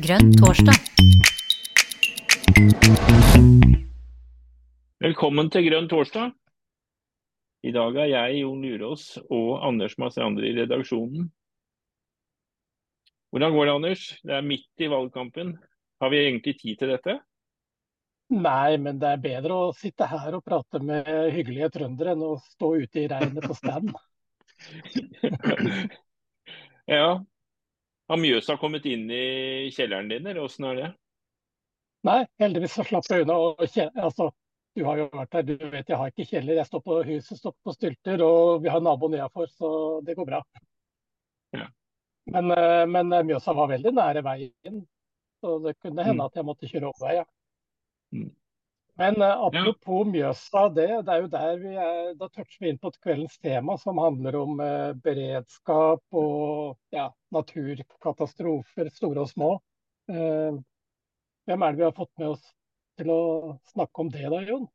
Grønn torsdag. Velkommen til Grønn torsdag. I dag er jeg, Jon Lurås og Anders Mastrander i redaksjonen. Hvordan går det, Anders? Det er midt i valgkampen. Har vi egentlig tid til dette? Nei, men det er bedre å sitte her og prate med hyggelige trøndere enn å stå ute i regnet på stand. ja. Har Mjøsa kommet inn i kjelleren din, eller åssen er det? Nei, heldigvis så slapp jeg unna. Og, Altså, du har jo vært der, du vet jeg har ikke kjeller. Jeg står på huset står på stylter, og vi har nabo nedafor, så det går bra. Ja. Men, eh, men, eh, Mjøsa var veldig nære veien, så det kunne hende Mm. at jeg måtte kjøre over veien. Mm. Men uh, apropos Mjøsa, det, det, er jo der vi er, da toucher vi inn på kveldens tema, som handler om uh, beredskap og ja, naturkatastrofer, store og små. Uh, hvem er det vi har fått med oss til å snakke om det da, Jon?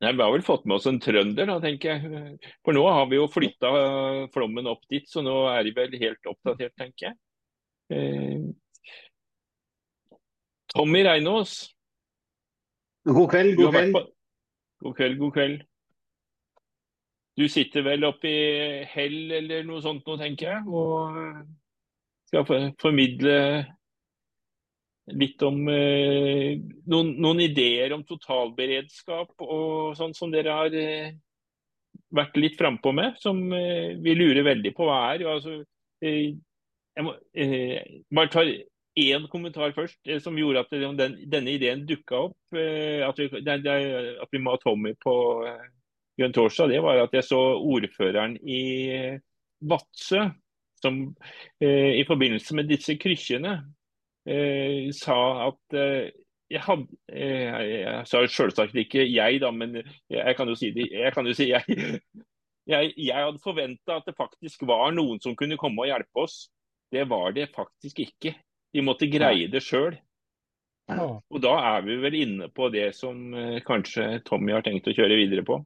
Nei, Vi har vel fått med oss en trønder, da, tenker jeg. For nå har vi jo flytta flommen opp dit, så nå er de vel helt oppdatert, tenker jeg. Tommy Reinås. God kveld, god kveld. På... God kveld, god kveld. Du sitter vel oppe i Hell eller noe sånt nå, tenker jeg, og skal formidle litt om eh, noen, noen, ideer om totalberedskap og sånn som dere har eh, vært litt frampå med, som eh, vi lurer veldig på hva er. Altså, jeg må bare ta én kommentar først, som gjorde at den, denne ideen dukka opp. At vi, at vi må ha Tommy på Grønn torsdag, det var at jeg så ordføreren i Vadsø som i forbindelse med disse krykkjene Eh, sa at eh, jeg hadde eh, Jeg sa selvsagt ikke jeg, da, men jeg kan jo si det. Jeg kan jo si jeg. Jeg, jeg hadde forventa at det faktisk var noen som kunne komme og hjelpe oss. Det var det faktisk ikke. De måtte greie det sjøl. Og da er vi vel inne på det som kanskje Tommy har tenkt å kjøre videre på.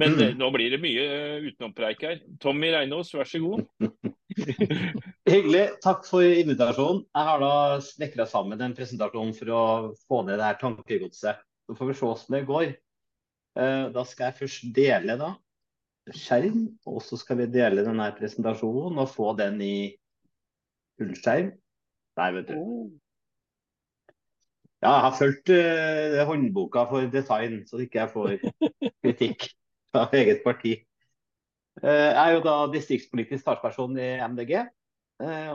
Men mm. nå blir det mye utenompreik her. Tommy Reinås, vær så god. Hyggelig. Takk for invitasjonen. Jeg har da snekra sammen en presentasjon for å få ned det her tankegodset. Så får vi se hvordan det går. Da skal jeg først dele da skjerm, og så skal vi dele denne presentasjonen og få den i fullskjerm. Der, vet du. Ja, jeg har fulgt uh, håndboka for design, så ikke jeg får kritikk fra eget parti. Jeg er jo da distriktspolitisk talsperson i MDG.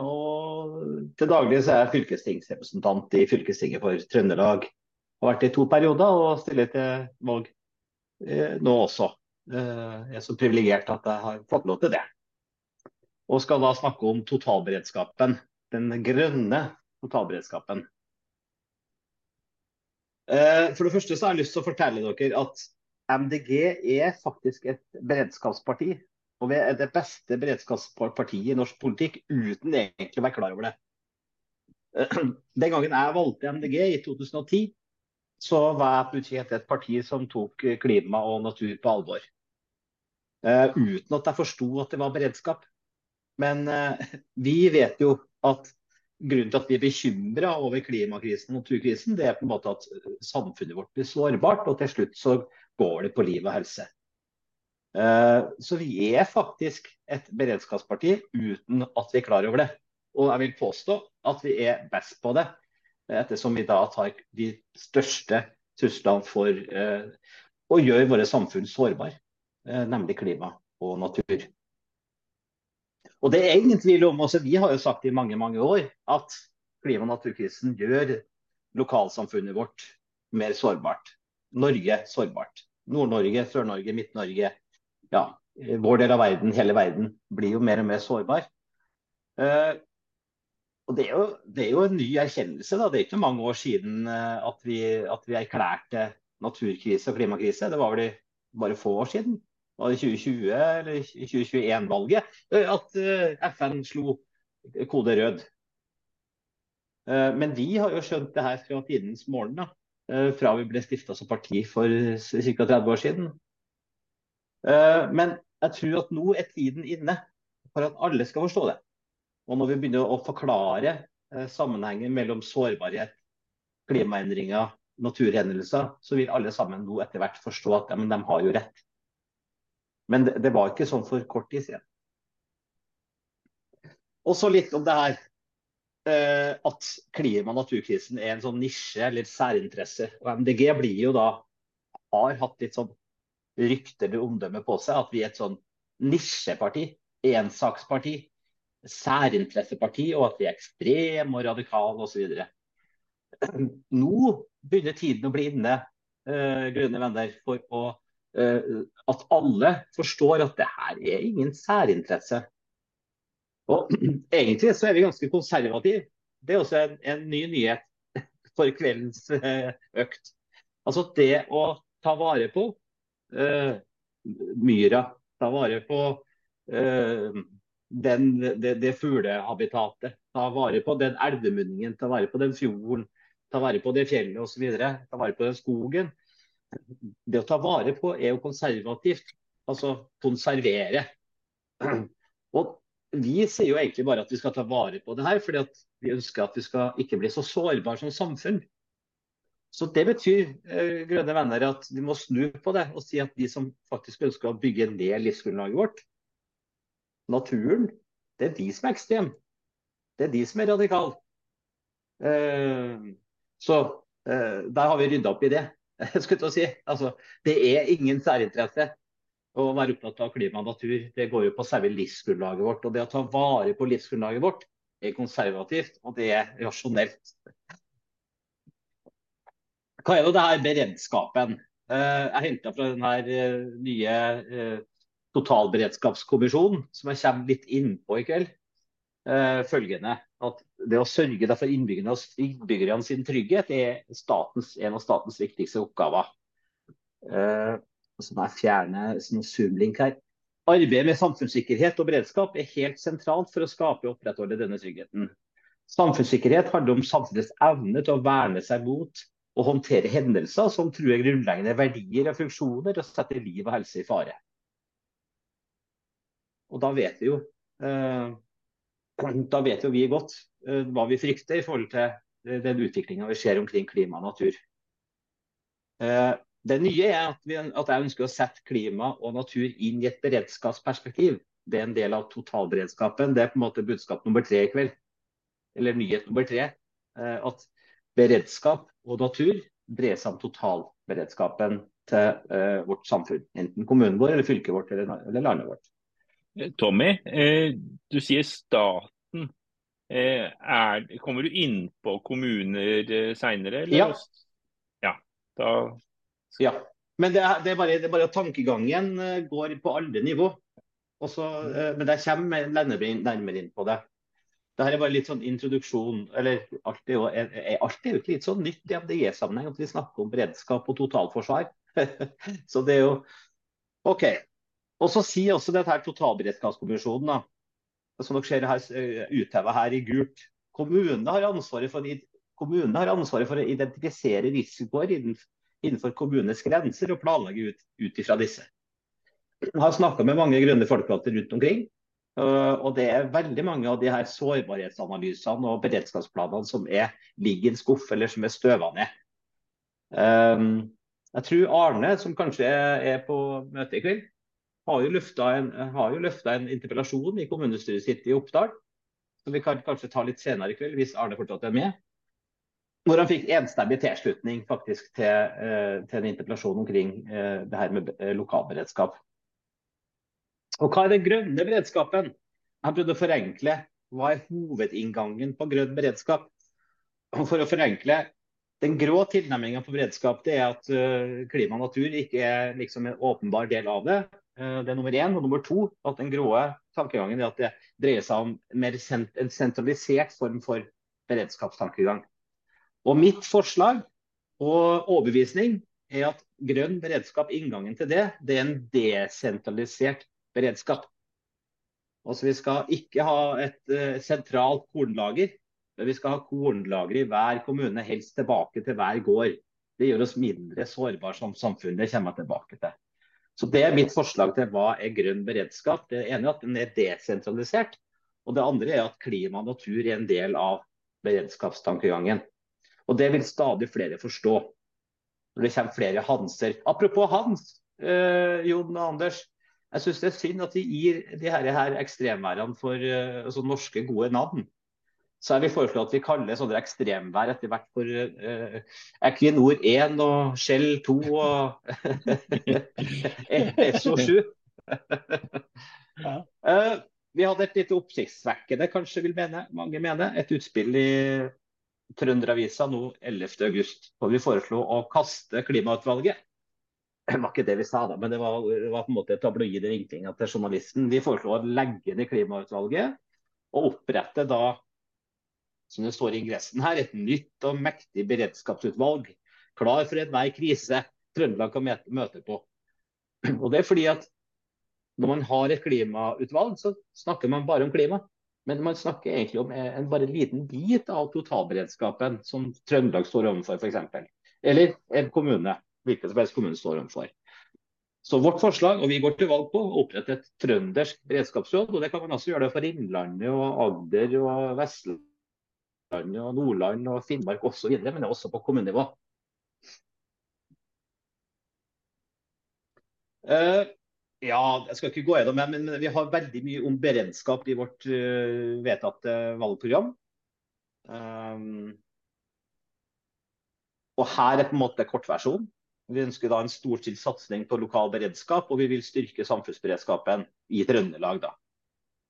Og til daglig så er jeg fylkestingsrepresentant i fylkestinget for Trøndelag. Har vært i to perioder og stiller til valg nå også. Jeg er så privilegert at jeg har fått lov til det. Og skal da snakke om totalberedskapen. Den grønne totalberedskapen. For det første så har jeg lyst til å fortelle dere at MDG er faktisk et beredskapsparti. Og vi er det beste beredskapspartiet i norsk politikk uten egentlig å være klar over det. Den gangen jeg valgte MDG i 2010, så var jeg plutselig et parti som tok klima og natur på alvor. Uh, uten at jeg forsto at det var beredskap. Men uh, vi vet jo at grunnen til at vi er bekymra over klimakrisen og naturkrisen, det er på en måte at samfunnet vårt blir sårbart, og til slutt så går det på liv og helse. Så vi er faktisk et beredskapsparti uten at vi er klar over det. Og jeg vil påstå at vi er best på det, ettersom vi da tar de største truslene for å gjøre våre samfunn sårbare, nemlig klima og natur. Og det er ingen tvil om, også Vi har jo sagt i mange mange år at klima- og naturkrisen gjør lokalsamfunnet vårt mer sårbart. Norge sårbart. Nord-Norge, Sør-Norge, Midt-Norge, ja, vår del av verden, hele verden, blir jo mer og mer sårbar. Uh, og det er, jo, det er, jo, en ny erkjennelse. Da. Det er ikke mange år siden uh, at, vi, at vi erklærte naturkrise og klimakrise. Det var vel bare få år siden. Var det 2020 eller 2021-valget at uh, FN slo kode rød. men vi har jo skjønt det her fra tidens morgen. da fra vi ble stifta som parti for ca. 30 år siden. Men jeg tror at nå er tiden inne for at alle skal forstå det. Og når vi begynner å forklare eh, sammenhengen mellom sårbarhet, klimaendringer, naturhendelser, så vil alle sammen nå etter hvert forstå at ja, de har jo rett. Men det, det, var ikke sånn for kort tid siden. Og så litt om det her eh, at klima- og naturkrisen er en sånn nisje eller særinteresse. Og MDG blir jo da har hatt litt sånn rykte eller omdømme på seg at vi er et sånn nisjeparti, ensaksparti, særinteresseparti, og at vi er ekstreme og radikale osv. Nå begynner tiden å bli inne, uh, grønne venner, for å, at alle forstår at det her er ingen særinteresse. Og Egentlig så er vi ganske konservative. Det er også en, en ny nyhet for kveldens uh, økt. Altså det å ta vare på myra, ta vare på den, det, det fuglehabitatet, ta vare på den elvemunningen, ta vare på den fjorden, ta vare på det fjellet osv. Ta vare på den skogen. Det å ta vare på er jo konservativt. Altså konservere. Og vi sier jo egentlig bare at vi skal ta vare på det her, fordi vi ønsker at vi skal ikke bli så sårbare som samfunn. Så Det betyr eh, grønne venner, at vi må snu på det og si at de som faktisk ønsker å bygge ned livsgrunnlaget vårt, naturen, det er de som er ekstreme. Det er de som er radikale. Eh, så eh, der har vi rydda opp i det. skulle si. Altså, det er ingen særinteresse å være opptatt av klima og natur. Det går jo på selve livsgrunnlaget vårt. Og det å ta vare på livsgrunnlaget vårt er konservativt, og det er rasjonelt. Hva er det her beredskapen? Eh, jeg henta fra den her eh, nye eh, totalberedskapskommisjonen, som jeg kommer litt innpå i kveld. Følgende at det å sørge for innbyggerne sin trygghet er statens, en av statens viktigste oppgaver. Uh, så må jeg fjerne en zoom-link her. Arbeidet med samfunnssikkerhet og beredskap er helt sentralt for å skape og opprettholde denne tryggheten. Samfunnssikkerhet handler om samfunnets evne til å verne seg mot og håndtere hendelser som truer grunnleggende verdier og funksjoner og setter liv og helse i fare. Og da vet vi jo uh, da vet jo vi godt uh, hva vi frykter i forhold til uh, den utviklinga vi ser omkring klima og natur. Uh, det nye er at, vi, at, jeg ønsker å sette klima og natur inn i et beredskapsperspektiv. Det er en del av totalberedskapen. Det er på en måte budskap nummer tre i kveld. Eller nyhet nummer tre. At beredskap og natur dreier seg om totalberedskapen til vårt samfunn. Enten kommunen vår, eller fylket vårt eller landet vårt. Tommy, eh, du sier staten. Eh, er, kommer du inn på kommuner eh, seinere? Ja. ja. Da... ja. Men det er, det, er bare, det er, bare, at tankegangen eh, går på alle nivå. Også, eh, men jeg kommer nærmere inn på det. Dette er bare litt sånn introduksjon. eller Alt er jo, er, alt er jo ikke litt sånn nytt i MDG-sammenheng at vi snakker om beredskap og totalforsvar. Så det er jo OK. Og så sier også dette her totalberedskapskommisjonen, da, som dere ser her, eh, utheva her i gult, kommunene har for, kommunene har ansvaret for å identifisere risikoer innenfor kommunenes grenser og planlegge ut, ut ifra disse. Jeg har snakka med mange grønne folkevalgte rundt omkring. Og det er veldig mange av de her sårbarhetsanalysene og beredskapsplanene som er, ligger i en skuff eller som er støva ned. Um, jeg tror Arne, som kanskje er på møte i kveld, har jo løfta en, en, interpellasjon i kommunestyret sitt i Oppdal. Som vi kan kanskje ta litt senere i kveld, hvis Arne fortsatt er med. Hvor han fikk enstemmig tilslutning faktisk til, eh, til en interpellasjon omkring eh, det her med eh, lokalberedskap. Og hva er den grønne beredskapen? Han prøvde å forenkle. Hva er hovedinngangen på grønn beredskap? For å forenkle den grå tilnærmingen på beredskap det er at klima og natur ikke er liksom en åpenbar del av det. Eh, det er nummer én. Og nummer to, at den grå tankegangen er at det dreier seg om sent, en sentralisert form for beredskapstankegang. Og mitt forslag og overbevisning er at grønn beredskap, inngangen til det, det er en desentralisert beredskap. Altså Vi skal ikke ha et uh, sentralt kornlager, men vi skal ha kornlager i hver kommune, helst tilbake til hver gård. Det gjør oss mindre sårbare som samfunn. Det kommer jeg tilbake til. Så Det er mitt forslag til hva er grønn beredskap. Det ene er at den er desentralisert. Og det andre er at klima og natur er en del av beredskapstankegangen. Og det vil stadig flere forstå. Når det kommer flere Hanser. Apropos Hans, øh, Jon og Anders. Jeg syns det er synd at de gir de her, her ekstremværene for øh, altså norske, gode navn. Så jeg vil foreslå at vi kaller sånne ekstremvær etter hvert for uh, Equinor 1 og Shell 2 og SO 7. ja. uh, vi hadde et litt oppsiktsvekkende, kanskje vil mene, mange mene, et utspill i Trønderavisa nå 11.8. hvor vi foreslo å kaste klimautvalget. Det var ikke det vi sa, da, men det var, det var på en måte tabloide vinklinger til journalisten. Vi foreslo å legge ned klimautvalget og opprette da, som det står i ingressen her, et nytt og mektig beredskapsutvalg. Klar for enhver krise Trøndelag kan møte på. Og det er fordi at når man har et klimautvalg, så snakker man bare om klima. Men man snakker egentlig om en bare liten bit av totalberedskapen som Trøndelag står overfor, f.eks. Eller en kommune hvilken som helst kommune står overfor. Så vårt forslag, og vi går til valg på, å opprette et trøndersk beredskapsråd. og Det kan man også gjøre for Innlandet, og Agder, og Vestlandet, og Nordland og Finnmark osv., men også på kommunenivå. Uh, ja, jeg skal ikke gå gjennom det, men vi har veldig mye om beredskap i vårt uh, vedtatte valgprogram. Um, og her er på en måte kortversjonen. Vi ønsker da en storstilt satsing på lokal beredskap, og vi vil styrke samfunnsberedskapen i Trøndelag. da.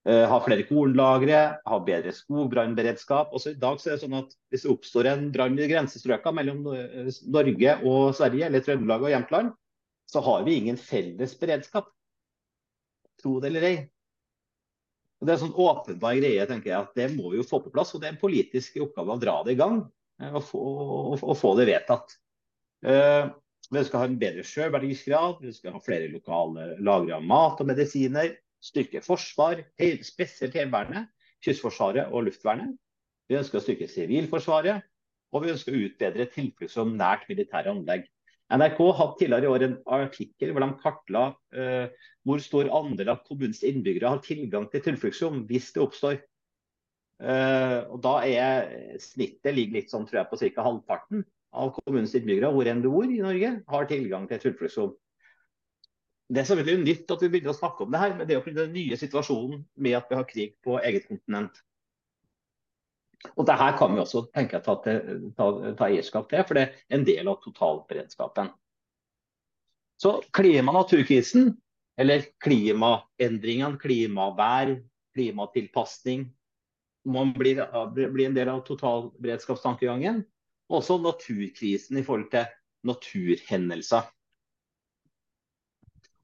Uh, ha flere kornlagre, ha bedre skogbrannberedskap. Også I dag så er det sånn at hvis det oppstår en brann i grensestrøkene mellom eh, Norge og Sverige, eller Trøndelag og Jämtland, så har vi ingen felles beredskap. Tro det eller ei. Og det er en sånn åpenbar greie, tenker jeg, at det må vi jo få på plass. Og det er en politisk oppgave å dra det i gang eh, og få, og, og få det vedtatt. Uh, vi skal ha en bedre sjøverdigrad, vi skal ha flere lokale lagre av mat og medisiner. Styrke forsvar, spesielt Heimevernet, Kystforsvaret og Luftvernet. Vi ønsker å styrke Sivilforsvaret, og vi ønsker å utbedre tilfluktsrom nært militære anlegg. NRK hadde tidligere i år en artikkel hvor de kartla uh, hvor stor andel av kommunens innbyggere har tilgang til tilfluktsrom hvis det oppstår. Uh, og da er Snittet ligger litt sånn, tror jeg, på ca. halvparten av kommunens innbyggere, hvor enn du bor i Norge, har tilgang til tilfluktsrom. Det er selvfølgelig nytt at vi begynner å snakke om det her, men det er jo den nye situasjonen med at vi har krig på eget kontinent. Og det her kan vi også tenke ta, ta, ta eierskap til, for det er en del av totalberedskapen. Så klima- og naturkrisen, eller klimaendringene, klimavær, klimatilpasning, må bli, blir en del av totalberedskapstankegangen. Og Også naturkrisen i forhold til naturhendelser.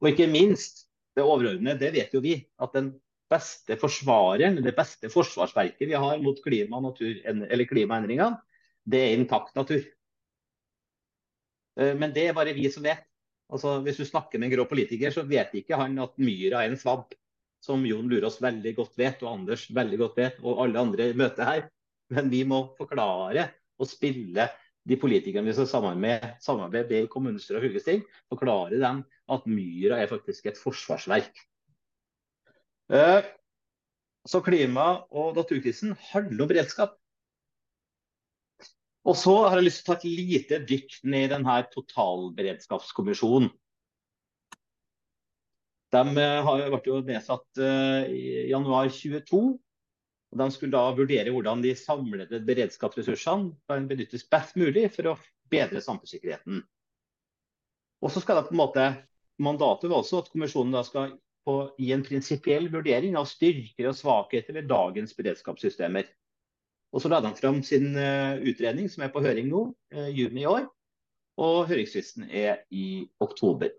Og ikke minst, det overordnede, det vet jo vi, at den beste forsvareren, det beste forsvarsverket vi har mot klima natur, klimaendringene, det er intakt natur. Eh, men det er bare vi som vet. Altså, hvis du snakker med en grå politiker, så vet ikke han at myra er en svabb. Som Jon Lurås veldig godt vet, og Anders veldig godt vet, og alle andre i møtet her. Men vi må forklare og spille de politikerne vi skal samarbeide, samarbeide i kommunestyre og fylkesting, forklare dem at myra er faktisk et forsvarsverk. Eh, så klima- og naturkrisen handler om beredskap. Og så har jeg lyst til å ta et lite dykk ned i denne totalberedskapskommisjonen. De ble vært jo nedsatt eh, i januar 22 og De skulle da vurdere hvordan de samlede beredskapsressursene kan benyttes best mulig for å bedre samfunnssikkerheten. Og så skal det på en måte, Mandatet var også at kommisjonen da skal på, gi en prinsipiell vurdering av styrker og svakheter ved dagens beredskapssystemer. Og Så la de fram sin uh, utredning, som er på høring nå, uh, juni i år. Og høringsfristen er i oktober.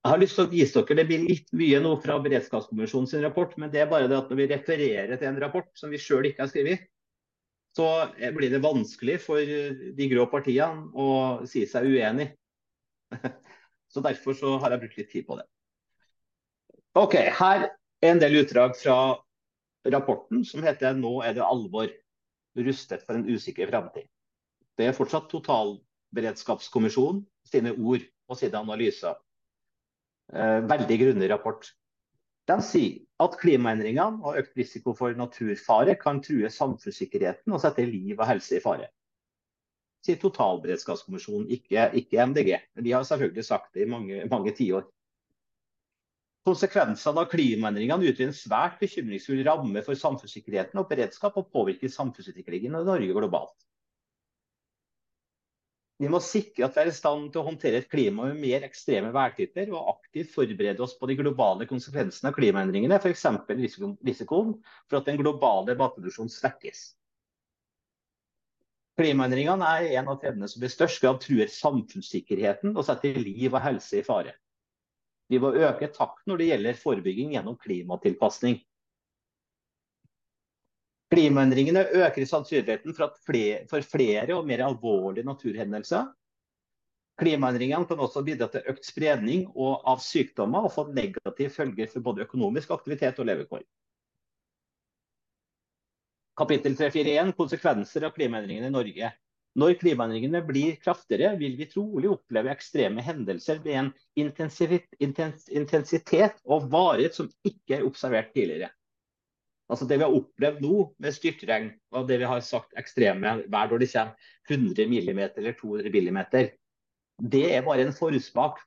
Jeg har lyst til å vise dere, Det blir litt mye nå fra beredskapskommisjonens rapport, men det er bare det at når vi refererer til en rapport som vi sjøl ikke har skrevet, så blir det vanskelig for de grå partiene å si seg uenig. Så Derfor så har jeg brukt litt tid på det. Ok, Her er en del utdrag fra rapporten som heter 'Nå er det alvor'. Rustet for en usikker framtid. Det er fortsatt totalberedskapskommisjonen sine ord og sine analyser. Eh, veldig grundig rapport. Den sier at klimaendringene og økt risiko for naturfare kan true samfunnssikkerheten og sette liv og helse i fare. Sier totalberedskapskommisjonen, ikke, ikke MDG. De har selvfølgelig sagt det i mange, mange tiår. Konsekvensene av klimaendringene utgjør en svært bekymringsfull ramme for samfunnssikkerheten og beredskap, og påvirker samfunnsutviklingen i Norge globalt. Vi må sikre at vi er i stand til å håndtere et klima med mer ekstreme værtyper, og aktivt forberede oss på de globale konsekvensene av klimaendringene, f.eks. risikoen for at den globale matproduksjonen svekkes. Klimaendringene er en av trendene som i størst grad truer samfunnssikkerheten og setter liv og helse i fare. Vi må øke takten når det gjelder forebygging gjennom klimatilpasning. Klimaendringene øker sannsynligheten for, flere, for flere og mer alvorlige naturhendelser. Klimaendringene kan også bidra til økt spredning av sykdommer og få negative følger for både økonomisk aktivitet og levekår. Kapittel 341 konsekvenser av klimaendringene i Norge. Når klimaendringene blir kraftigere, vil vi trolig oppleve ekstreme hendelser med en intensitet og varighet som ikke er observert tidligere. Altså Det vi har opplevd nå med styrtregn, og det vi har sagt ekstreme vær når det kommer 100 mm eller 200 mm, det er bare en forsmak.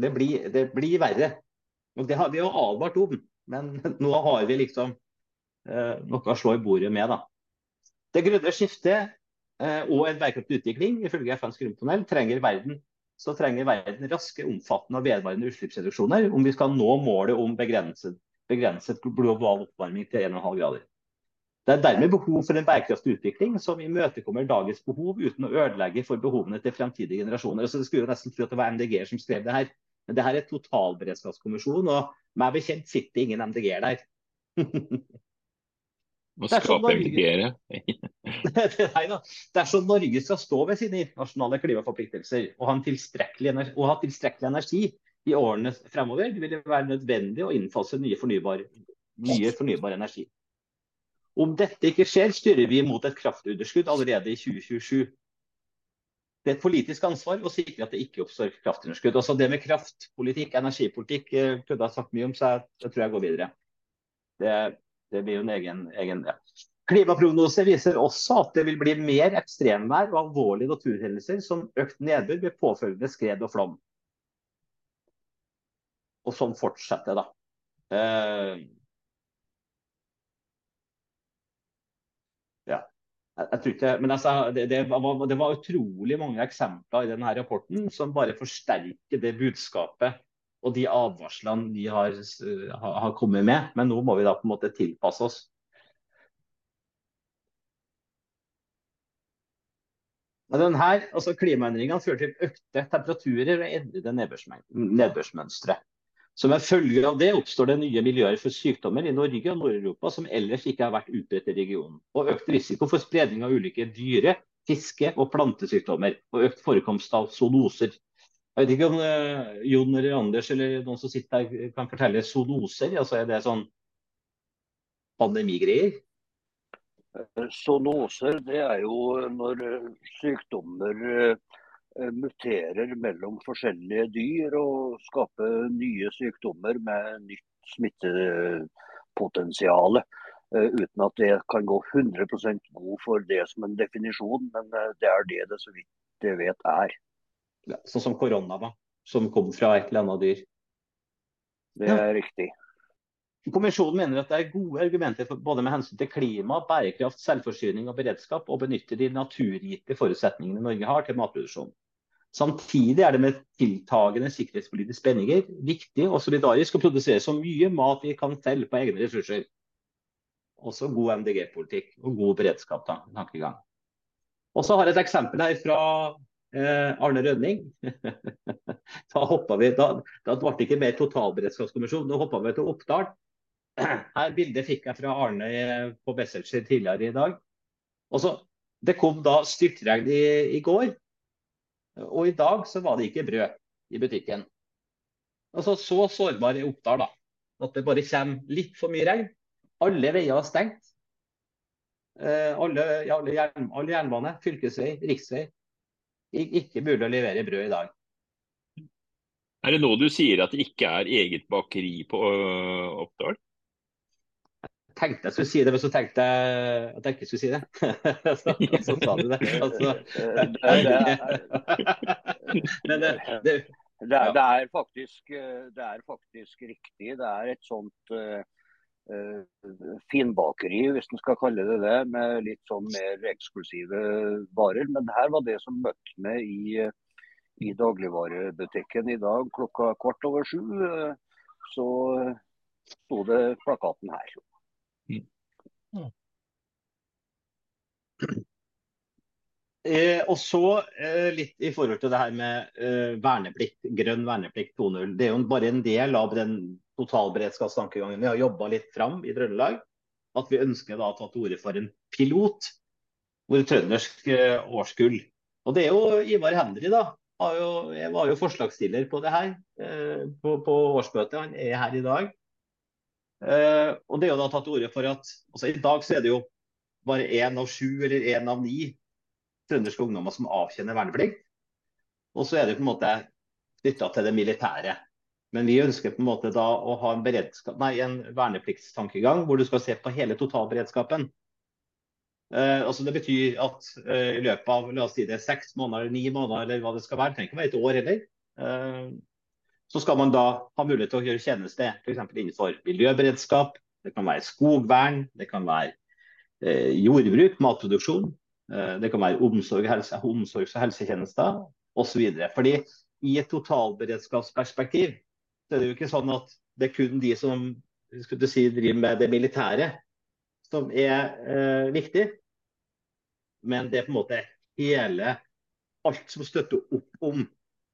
Det blir, det blir verre. Og Det har vi jo advart om, men nå har vi liksom eh, noe å slå i bordet med. da. Det grønne skiftet Eh, og en bærekraftig utvikling, ifølge FNs grunntunnel, trenger verden så trenger verden raske, omfattende og vedvarende utslippsreduksjoner om vi skal nå målet om begrenset, begrenset global oppvarming til 1,5 grader. Det er dermed behov for en bærekraftig utvikling som imøtekommer dagens behov uten å ødelegge for behovene til fremtidige generasjoner. Så det skulle jo nesten tro at det var MDG som skrev det her. Men det her er totalberedskapskommisjon, og meg bekjent sitter ingen MDG der. Å skape MDG-ere. Dersom Norge skal stå ved sine internasjonale klimaforpliktelser og ha, tilstrekkelig, og ha tilstrekkelig energi i årene fremover, vil det være nødvendig å innfase nye fornybar, nye fornybar energi. Om dette ikke skjer, styrer vi mot et kraftunderskudd allerede i 2027. Det er et politisk ansvar å sikre at det ikke oppstår kraftunderskudd. Også det med kraftpolitikk, energipolitikk, kunne eh, jeg sagt mye om, så jeg, jeg tror jeg går videre. Det, det blir jo en egen, egen ja. Klimaprognoser viser også at det vil bli mer ekstremvær og alvorlige naturhendelser som økt nedbør ved påfølgende skred og flom. Og sånn fortsetter, da. Uh, ja. Jeg, jeg tror ikke, men altså, det, det, var, det, var, utrolig mange eksempler i denne rapporten som bare forsterker det budskapet og de advarslene de har, har kommet med. Men nå må vi da på en måte tilpasse oss. Denne, altså Klimaendringene fører til økte temperaturer og endrede nedbørsmønstre. Som en følge av det oppstår det nye miljøer for sykdommer i Norge og Nord-Europa som ellers ikke har vært utbredt i regionen. Og økt risiko for spredning av ulike dyre-, fiske- og plantesykdommer. Og økt forekomst av zoonoser. Jeg vet ikke om uh, Jon eller Anders eller noen som sitter her kan fortelle zoonoser. Altså er det sånn pandemigreier? Zoonoser det er jo når sykdommer eh, muterer mellom forskjellige dyr og skaper nye sykdommer med nytt smittepotensial. Eh, uten at det kan gå 100% god for det som en definisjon, men eh, det er det det så vidt jeg vet er. Ja, sånn som korona, da, som kom fra et eller annet dyr? Det er ja. riktig. Kommisjonen mener at det er gode argumenter både med hensyn til klima, bærekraft, selvforsyning og beredskap å benytte de naturgitte forutsetningene Norge har til matproduksjon. Samtidig er det med tiltagende sikkerhetspolitiske spenninger viktig og solidarisk å produsere så mye mat vi kan selv på egne ressurser. Også god MDG-politikk og god beredskap. tankegang. Og så har jeg et eksempel her fra eh, Arne Rønning. da, vi, da, da ble det ikke mer totalberedskapskommisjon, nå hoppa vi til Oppdal. Her bildet fikk jeg fra Arne på Besselskjær tidligere i dag. Og så, Det kom da styrtregn i, i, går, og i dag så var det ikke brød i butikken. Altså Så sårbar er Oppdal da, at det bare kommer litt for mye regn. Alle veier er stengt. Eh, alle, alle, jern, alle jernbane, fylkesvei, riksvei. Ikke mulig å levere brød i dag. Er det nå du sier at det ikke er eget bakeri på øh, Oppdal? Tenkte jeg skulle si det, men så tenkte jeg at jeg ikke skulle si det. så, så sa du det. Altså, men det, det, det, er, det, er faktisk, det, er, faktisk, riktig. Det er et sånt uh, finbakeri, hvis en skal kalle det det, med litt sånn mer eksklusive varer. Men her var det som møtte meg i, i dagligvarebutikken i dag klokka kvart over sju. Så sto det plakaten her. Eh, og så eh, litt i forhold til det her med eh, verneplikt, grønn verneplikt 2.0. Det er jo bare en del av den totalberedskapstankegangen vi har jobba litt fram i Trøndelag. At vi ønsker da å ta til orde for en pilot hvor trøndersk eh, årskull. Og det er jo Ivar Henry, da. Jo, jeg var jo forslagsstiller på det her eh, på, på årsmøtet. Han er her i dag. Uh, og det er jo da tatt til for at altså I dag så er det jo bare én av sju eller én av ni trønderske ungdommer som avkjenner verneplikt. Og så er det på en måte knytta til det militære. Men vi ønsker på en måte da å ha en, nei, en vernepliktstankegang hvor du skal se på hele totalberedskapen. Uh, altså Det betyr at uh, i løpet av la oss si det seks måneder ni måneder, eller hva det skal være, trenger ikke være et år heller, så skal man da ha mulighet til å gjøre tjeneste f.eks. innenfor miljøberedskap, det kan være skogvern, det kan være eh, jordbruk, matproduksjon, eh, det kan være omsorg, helse, omsorgs- og helsetjenester osv. Fordi i et totalberedskapsperspektiv så er det jo ikke sånn at det er kun de som si, driver med det militære som er eh, viktig, men det er på en måte hele alt som støtter opp om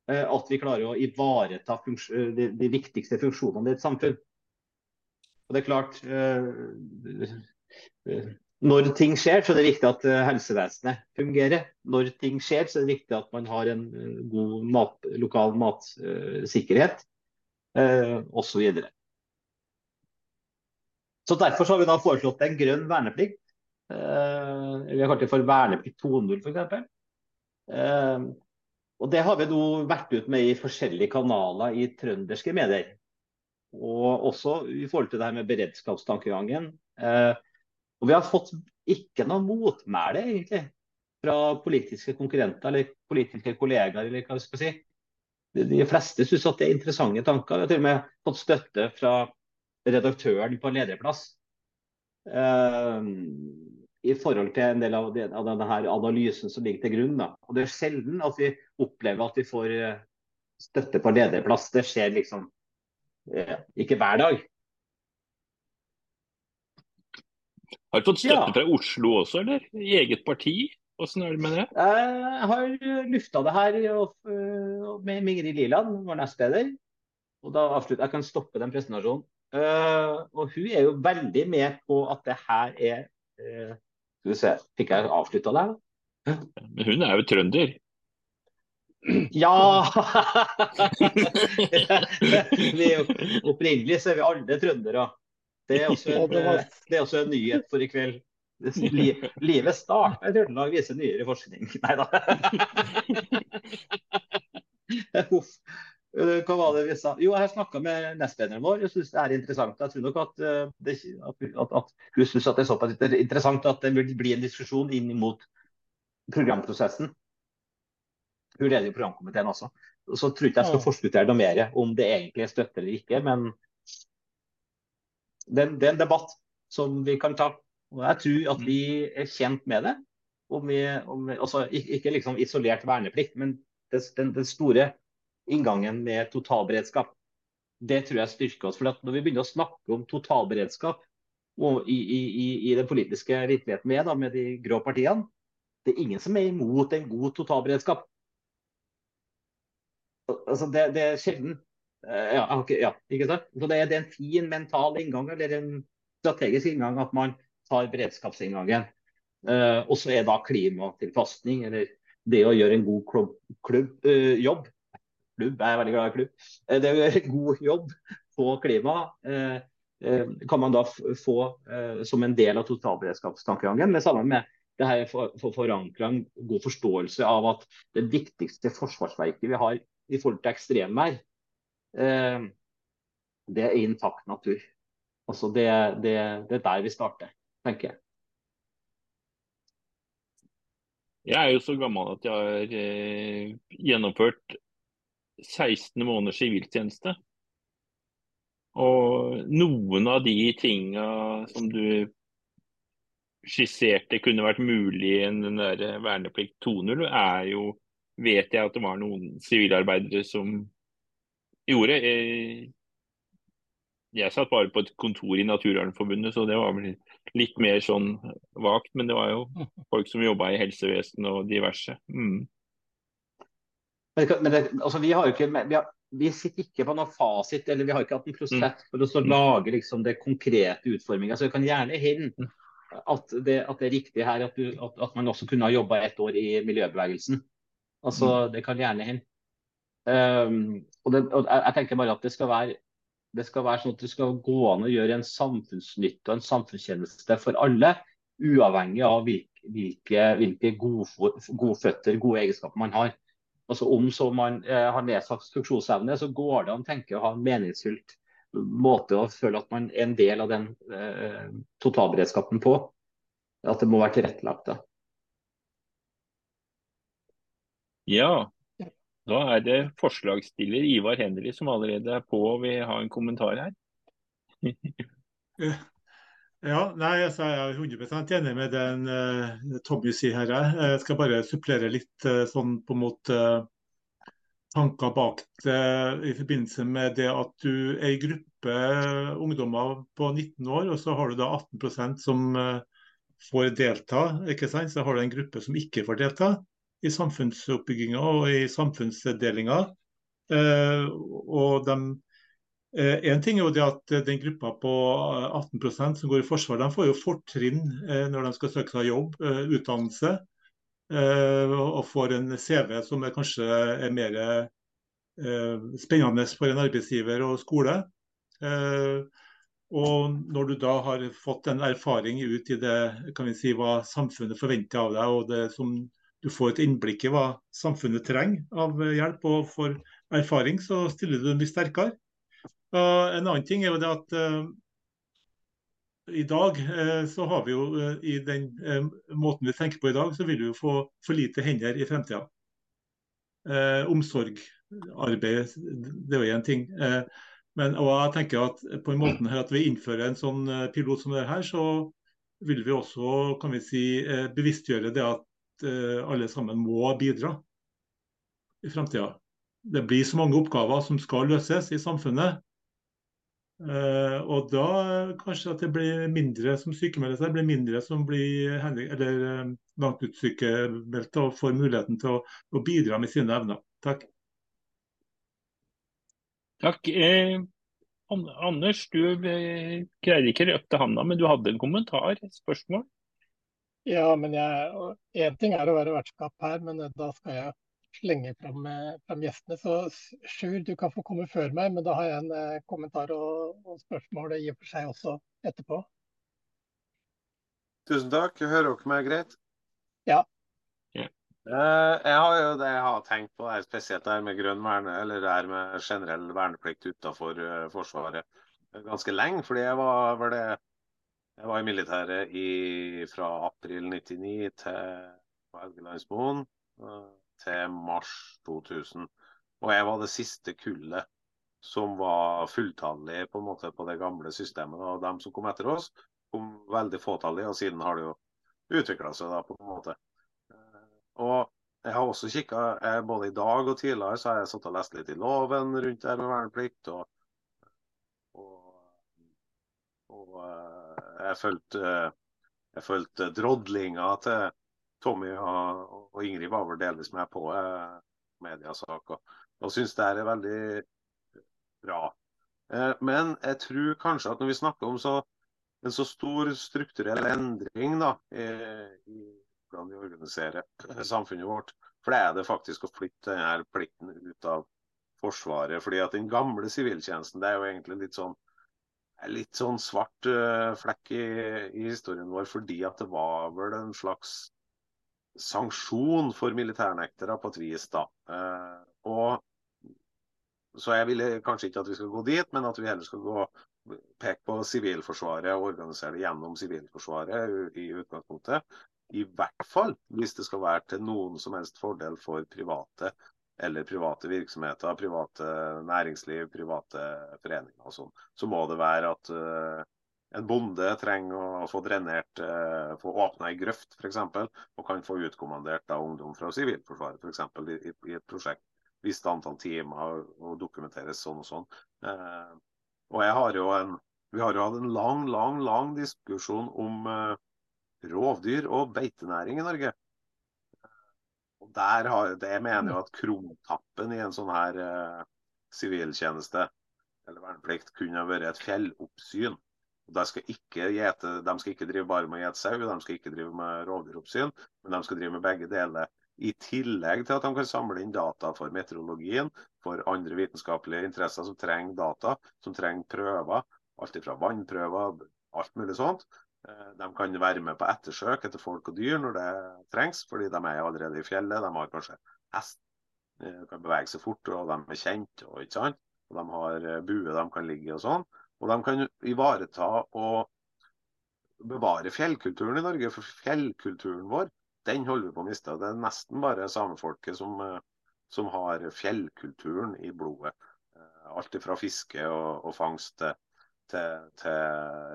at vi klarer å ivareta eh, de, de, viktigste funksjonene i et samfunn. Og det er klart, eh, Når ting skjer, så er det viktig at helsevesenet fungerer. Når ting skjer, så er det viktig at man har en god mat, lokal matsikkerhet osv. Så, så Derfor så har vi da foreslått en grønn verneplikt. Vi har kalt det for verneplikt 2.0 f.eks. Og Det har vi nå vært ut med i forskjellige kanaler i trønderske medier. Og også i forhold til det her med beredskapstankegangen. Eh, og Vi har fått ikke noe motmæle egentlig fra politiske konkurrenter eller politiske kollegaer. eller hva skal si. De, de fleste syns det er interessante tanker. Vi har til og med fått støtte fra redaktøren på lederplass. Eh, i forhold til en del av, det, av denne analysen som ligger til grunn. Da. Og Det er sjelden at vi opplever at vi får eh, støtte på lederplass. Det skjer liksom eh, ikke hver dag. Har du fått støtte ja. fra Oslo også, eller? I eget parti? Åssen er det med det? Jeg har lufta det her med Mingrid Liland, vår nestleder. Og da avslutter, Jeg kan stoppe den presentasjonen. og Hun er jo veldig med på at det her er skal vi se, fikk jeg avslutta der? Men hun er jo trønder? Ja! vi er jo, opprinnelig så er vi alle trøndere. Det er også en, det er også en nyhet for i kveld. Livet starta i Trøndelag, viser nyere forskning. Nei da. hva var det vi sa? Jo, jeg har snakka med nestlederen vår. Jeg syns det er interessant. Jeg tror nok at, eh, det, at, at, hun syns det er såpass interessant at det vil bli en diskusjon inn mot programprosessen. Hun leder jo programkomiteen også. Så tror ikke jeg skal forskuttere noe mer om det egentlig er støtte eller ikke. Men det, det, er en debatt som vi kan ta. Og jeg tror at vi er kjent med det. Om vi, om vi, altså, ikke liksom isolert verneplikt, men den, den store inngangen med totalberedskap. Det tror jeg styrker oss. for Når vi begynner å snakke om totalberedskap i, i, i den politiske virkeligheten med, da, med de grå partiene, det er ingen som er imot en god totalberedskap. Altså, det, det er sjelden. Eh, ja, okay, ja, ikke sant? Så det er, er, en fin mental inngang eller en strategisk inngang at man tar beredskapsinngangen. Uh, og så er da klimatilpasning, eller det å gjøre en god klubb, klubb, uh, jobb, klubb, jeg er veldig glad i klubb. Eh, det gjøre god jobb på klima eh, eh, kan man da få som en del av totalberedskapstankegangen. Men sammen med det her for, for forankra en god forståelse av at det viktigste forsvarsverket vi har i forhold til ekstremvær, det er intakt natur. Altså det, det, det er der vi starter, tenker jeg. Jeg er jo så gammel at jeg har gjennomført 16 måneders siviltjeneste. Og noen av de tinga som du skisserte kunne vært mulig i en den der verneplikt 2.0, er jo vet jeg at det var noen sivilarbeidere som gjorde. Eh, jeg satt bare på et kontor i Naturvernforbundet, så det var vel litt mer sånn vagt. Men det var jo folk som jobba i helsevesenet og diverse. Mm. Men, men det, altså, vi, har ikke, vi, har, vi, sitter ikke på noen fasit, eller vi har ikke hatt en prosess mm. for å lage liksom, det konkrete utforminga. Så det kan gjerne hende mm. at det, at det er riktig her at, du, at, at, man også kunne ha jobba et år i miljøbevegelsen. Altså, mm. Det kan gjerne hende. Um, og, det, og jeg, jeg tenker bare at det skal være det skal være sånn at det skal gå an å gjøre en samfunnsnytte og en samfunnstjeneste for alle, uavhengig av hvilke, hvilke, hvilke godføtter, gode egenskaper man har. Altså Om så man eh, har nedsatt funksjonsevne, så går det an å tenke å ha en meningsfylt måte å føle at man er en del av den eh, totalberedskapen på. At det må være tilrettelagt. da. Ja, da er det forslagsstiller Ivar Henry som allerede er på og vil ha en kommentar her. ja, nei, altså, Jeg er 100% enig med den uh, Tommy sier her. Jeg skal bare supplere litt uh, sånn på en måte uh, tanker bak det i forbindelse med det at du er i gruppe ungdommer på 19 år, og så har du da 18% som får delta. ikke sant? Så har du en gruppe som ikke får delta i samfunnsoppbygginga og i samfunnsdelinga. Eh, og de, eh, en ting er jo det at den gruppa på 18% som går i forsvar, de får jo fortrinn eh, når de skal søke seg jobb, utdannelse. Og får en CV som er kanskje er mer spennende for en arbeidsgiver og skole. Og når du da har fått en erfaring ut i det kan vi si, hva samfunnet forventer av deg, og det som du får et innblikk i hva samfunnet trenger av hjelp og får erfaring, så stiller du mye sterkere. Og en annen ting er jo det at uh, i dag uh, så har vi jo uh, i den måten vi tenker på i dag, så vil vi jo få for lite hender i fremtida. omsorgarbeid, det er jo én ting. men og jeg tenker at på en måte her at vi innfører en sånn pilot som det her, så vil vi også kan vi si, bevisstgjøre det at alle sammen må bidra i framtida. Det blir så mange oppgaver som skal løses i samfunnet. Uh, og da kanskje at det blir mindre som sykemelder seg, det blir mindre som blir eller uh, langtidssykemeldte og får muligheten til å, å, bidra med sine evner. Takk. Takk. Eh, Anders, du greide ikke å løfte handa, men du hadde en kommentar, et spørsmål? Ja, men Én ting er å være vertskap her, men da skal jeg slenge fram, fram gjestene. Så Sjur, du kan få komme før meg, men da har jeg en eh, kommentar og, og spørsmål i og for seg også etterpå. Tusen takk. Hører dere meg greit? Ja. Yeah. Uh, jeg har jo det jeg har tenkt på, er spesielt det her med grønn verne, eller det her med generell verneplikt utenfor uh, Forsvaret ganske lenge. fordi jeg var var det jeg var i militæret i, fra april 99 til på Helgelandsmoen eh, til mars 2000. Og jeg var det siste kullet som var fulltallig på en måte på det gamle systemet. Og de som kom etter oss, kom veldig fåtallig, og siden har det jo utvikla seg da på en måte. Eh, og jeg har også kikka, både i dag og tidligere så har jeg satt og lest litt i loven rundt det med verneplikt. og, og, eh, jeg fulgte, jeg fulgte drodlinga til Tommy og, og, Ingrid var vel delvis med på eh, mediasak. Og, og syns det er veldig bra. Eh, men jeg tror kanskje at når vi snakker om så, en så stor strukturell endring da, i, i hvordan vi organiserer samfunnet vårt, for det er det faktisk å flytte denne plikten ut av Forsvaret. fordi at Den gamle siviltjenesten det er jo egentlig litt sånn litt sånn svart uh, flekk i, i, historien vår, fordi at det var vel en slags sanksjon for militærnektere på et vis. da. Uh, og så jeg ville kanskje ikke at vi skal gå dit, men at vi heller skal gå peke på Sivilforsvaret og organisere det gjennom Sivilforsvaret i utgangspunktet. I hvert fall hvis det skal være til noen som helst fordel for private eller private virksomheter, private næringsliv, private foreninger og sånn. Så må det være at uh, en bonde trenger å få drenert, eh, få åpna ei grøft f.eks., og kan få utkommandert da, ungdom fra Sivilforsvaret f.eks. I, i et prosjekt. Visst antall timer og dokumenteres sånn og sånn. Eh, og jeg har jo en, Vi har jo hatt en lang, lang, lang diskusjon om rovdyr og beitenæring i Norge. Og der har, det mener jo at krumtappen i en sånn her eh, siviltjeneste eller verneplikt kunne vært et fjelloppsyn. De skal, gjete, de skal ikke drive bare med å gjete sau, de skal ikke drive med rovdyroppsyn, men de skal drive med begge deler. I tillegg til at de kan samle inn data for meteorologien, for andre vitenskapelige interesser som trenger data, som trenger prøver. Alt fra vannprøver, alt mulig sånt. Eh, de kan være med på ettersøk etter folk og dyr når det trengs, fordi de er allerede i fjellet. De har kanskje hest, de kan bevege seg fort, og de er kjent. Og, og De har eh, bue de kan ligge i og sånn. Og de kan ivareta og bevare fjellkulturen i Norge. For fjellkulturen vår, den holder vi på å miste. Det er nesten bare samefolket som, som har fjellkulturen i blodet. Alt fra fiske og, og fangst til til,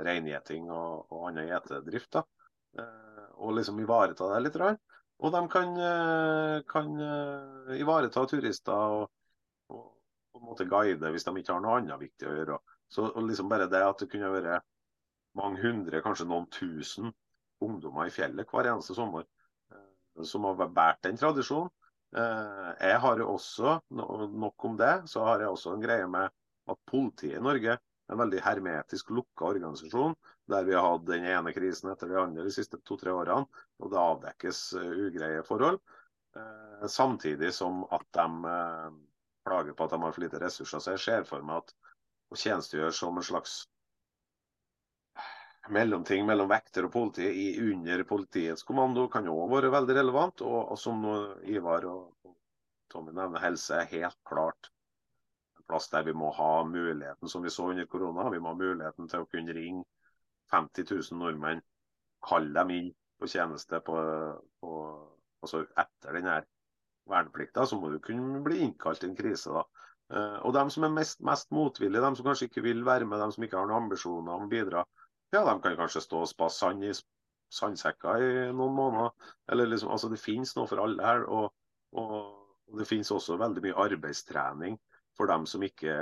reingjeting og, og annen gjetedrift. Eh, og liksom ivareta det litt. Og de kan, eh, kan eh, ivareta turister og, og, på en måte guide hvis de ikke har noe annet viktig å gjøre. Så liksom bare det at det kunne være mange hundre, kanskje noen tusen ungdommer i fjellet hver eneste sommer som har båret den tradisjonen. Jeg har jo også, nok om det, så har jeg også en greie med at politiet i Norge en veldig hermetisk lukka organisasjon, der vi har hatt den ene krisen etter den andre de siste to-tre årene. Og det avdekkes uh, ugreie forhold. Samtidig som at de plager på at de har for lite ressurser. Så jeg ser for meg at å tjenestegjør som en slags mellomting mellom vekter og politi i, under politiets kommando kan òg være veldig relevant. Og, og som Ivar og Tommy nevner, helse er helt klart en plass der vi må ha muligheten, som vi så under korona, vi må ha muligheten til å kunne ringe 50 000 nordmenn, kalle dem inn på tjeneste på, på, altså etter her verneplikta, så må du kunne bli innkalt i en krise. da. Uh, og de som er mest, mest motvillige, de som kanskje ikke vil være med, de som ikke har noen ambisjoner om å bidra, ja, de kan kanskje stå og spasse sand i sandsekker i noen måneder. Eller liksom, altså Det finnes noe for alle her. Og, og, det finnes også veldig mye arbeidstrening for dem som ikke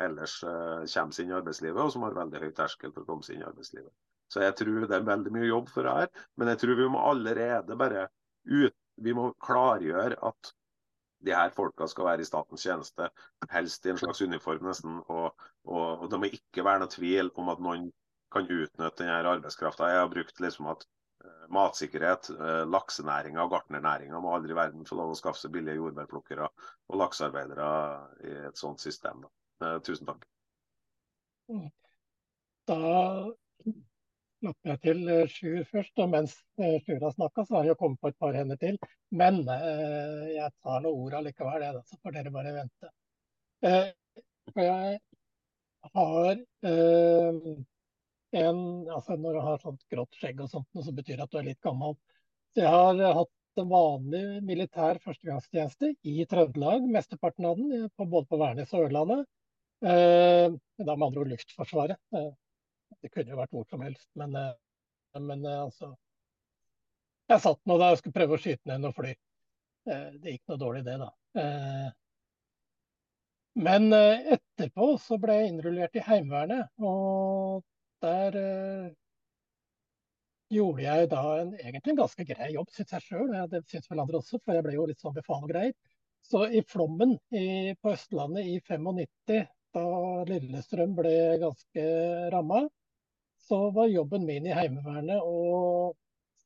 ellers eh, kommer seg inn i arbeidslivet, og som har veldig høy terskel for å komme seg inn i arbeidslivet. Så jeg tror det er veldig mye jobb for det her. Men jeg tror vi må allerede bare ut, vi må klargjøre at de her folka skal være i statens tjeneste, helst i en slags uniform nesten. Og, og, og det må ikke være noe tvil om at noen kan utnytte denne arbeidskrafta. Jeg har brukt liksom at Eh, matsikkerhet, eh, laksenæringa og gartnernæringa må aldri i verden få lov å skaffe seg billige jordbærplukkere og laksearbeidere i et sånt system. Da. Eh, tusen takk. Da slapp jeg til Sjur først, og mens Sjur har snakka, så har jeg kommet på et par hender til. Men eh, jeg tar noen ord allikevel, jeg, så får dere bare vente. Eh, jeg har eh, en, altså Når du har sånt grått skjegg og sånt, så betyr det at du er litt gammel. Så jeg har eh, hatt en vanlig militær førstegangstjeneste i Trøndelag, mesteparten av den, på, både på Værnes og Ørlandet. Eh, da med andre ord Luftforsvaret. Det kunne jo vært hvor som helst, men, eh, men eh, altså Jeg satt nå der og skulle prøve å skyte ned noe fly. Eh, det gikk noe dårlig, det, da. Men etterpå så ble jeg innrullert i Heimevernet. Og der gjorde jeg da en, egentlig en ganske grei jobb, syns jeg sjøl. Det syns vel andre også, for jeg ble jo litt sånn befal og greier. Så i flommen i, på Østlandet i 95, da Lillestrøm ble ganske ramma, så var jobben min i Heimevernet å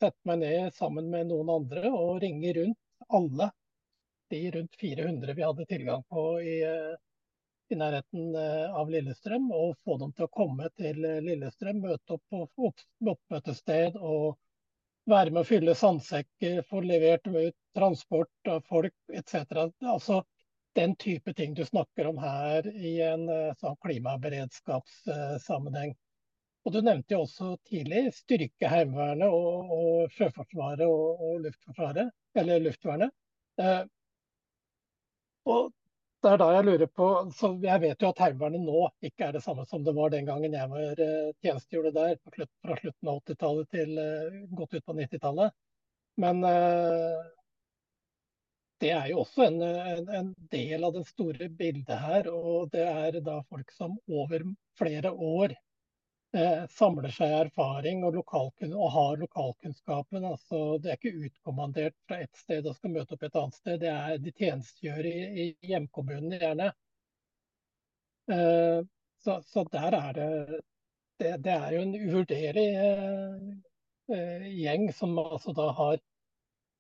sette meg ned sammen med noen andre og ringe rundt alle de rundt 400 vi hadde tilgang på i, eh, i nærheten eh, av Lillestrøm, og få dem til å komme til eh, Lillestrøm, møte opp på oppmøtested og være med å fylle sandsekker, få levert ut transport av folk etc. Altså, den type ting du snakker om her i en sånn klimaberedskapssammenheng. Og Du nevnte jo også tidlig styrke Heimevernet og, og Sjøforsvaret og, og, Luftforsvaret, eller Luftvernet. Eh, og det er da jeg lurer på, så Jeg vet jo at Heimevernet nå ikke er det samme som det var den gangen jeg var eh, tjenestegjorde der, fra slutten av 80-tallet til eh, godt ut på 90-tallet. Men eh, det er jo også en, en, en, del av det store bildet her. Og det er da folk som over flere år samler seg erfaring og, og har lokalkunnskapen. Altså, det er ikke utkommandert fra ett sted og skal møte opp et annet sted. Det er, de tjenestegjør i, i hjemkommunen gjerne. Eh, så, så, der er det, det, det er jo en uvurderlig eh, eh gjeng som altså da har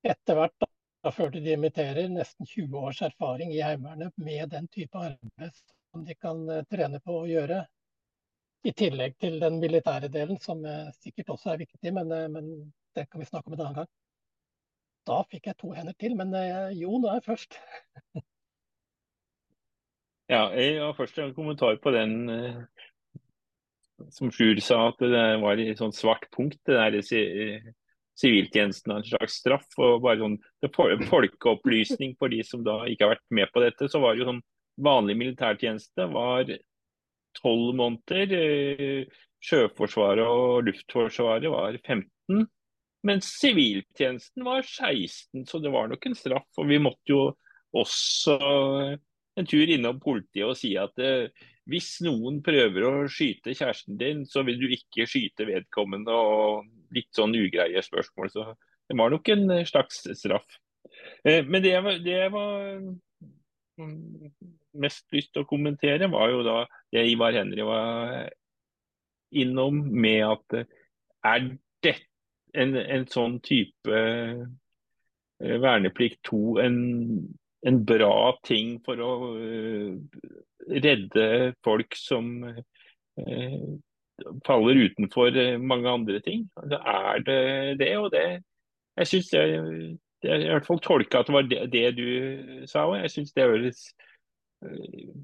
etter hvert, da, da de dimitterer, nesten 20 års erfaring i Heimevernet med den type arbeid som de kan eh, trene på å gjøre. I tillegg til den militære delen, som sikkert også er viktig, men, eh, men, det kan vi snakke om en annen gang. Da fikk jeg to hender til, men eh, Jo, nå er jeg først. ja, jeg har først en kommentar på den eh, som Sjur sa, at det var et sånt svart punkt, det der siviltjenesten en slags straff. og bare sånn Folkeopplysning for de som da ikke har vært med på dette. Så var det jo sånn vanlig militærtjeneste var tolv måneder. Eh, Sjøforsvaret og Luftforsvaret var 15, mens siviltjenesten var 16. Så det var nok en straff. Og vi måtte jo også en tur innom politiet og si at eh, hvis noen prøver å skyte kjæresten din, så vil du ikke skyte vedkommende og litt sånn ugreie spørsmål. Så det var nok en slags straff. Eh, men det, det var mest lyst til å kommentere, var jo da det Ivar Henry var innom med at eh, er dette en, en sånn type eh, verneplikt 2 en, en, bra ting for å redde folk som eh, faller utenfor mange andre ting? Altså, er det det? Og det jeg syns det Jeg i hvert fall tolka at det var det, det du sa òg. Jeg syns det høres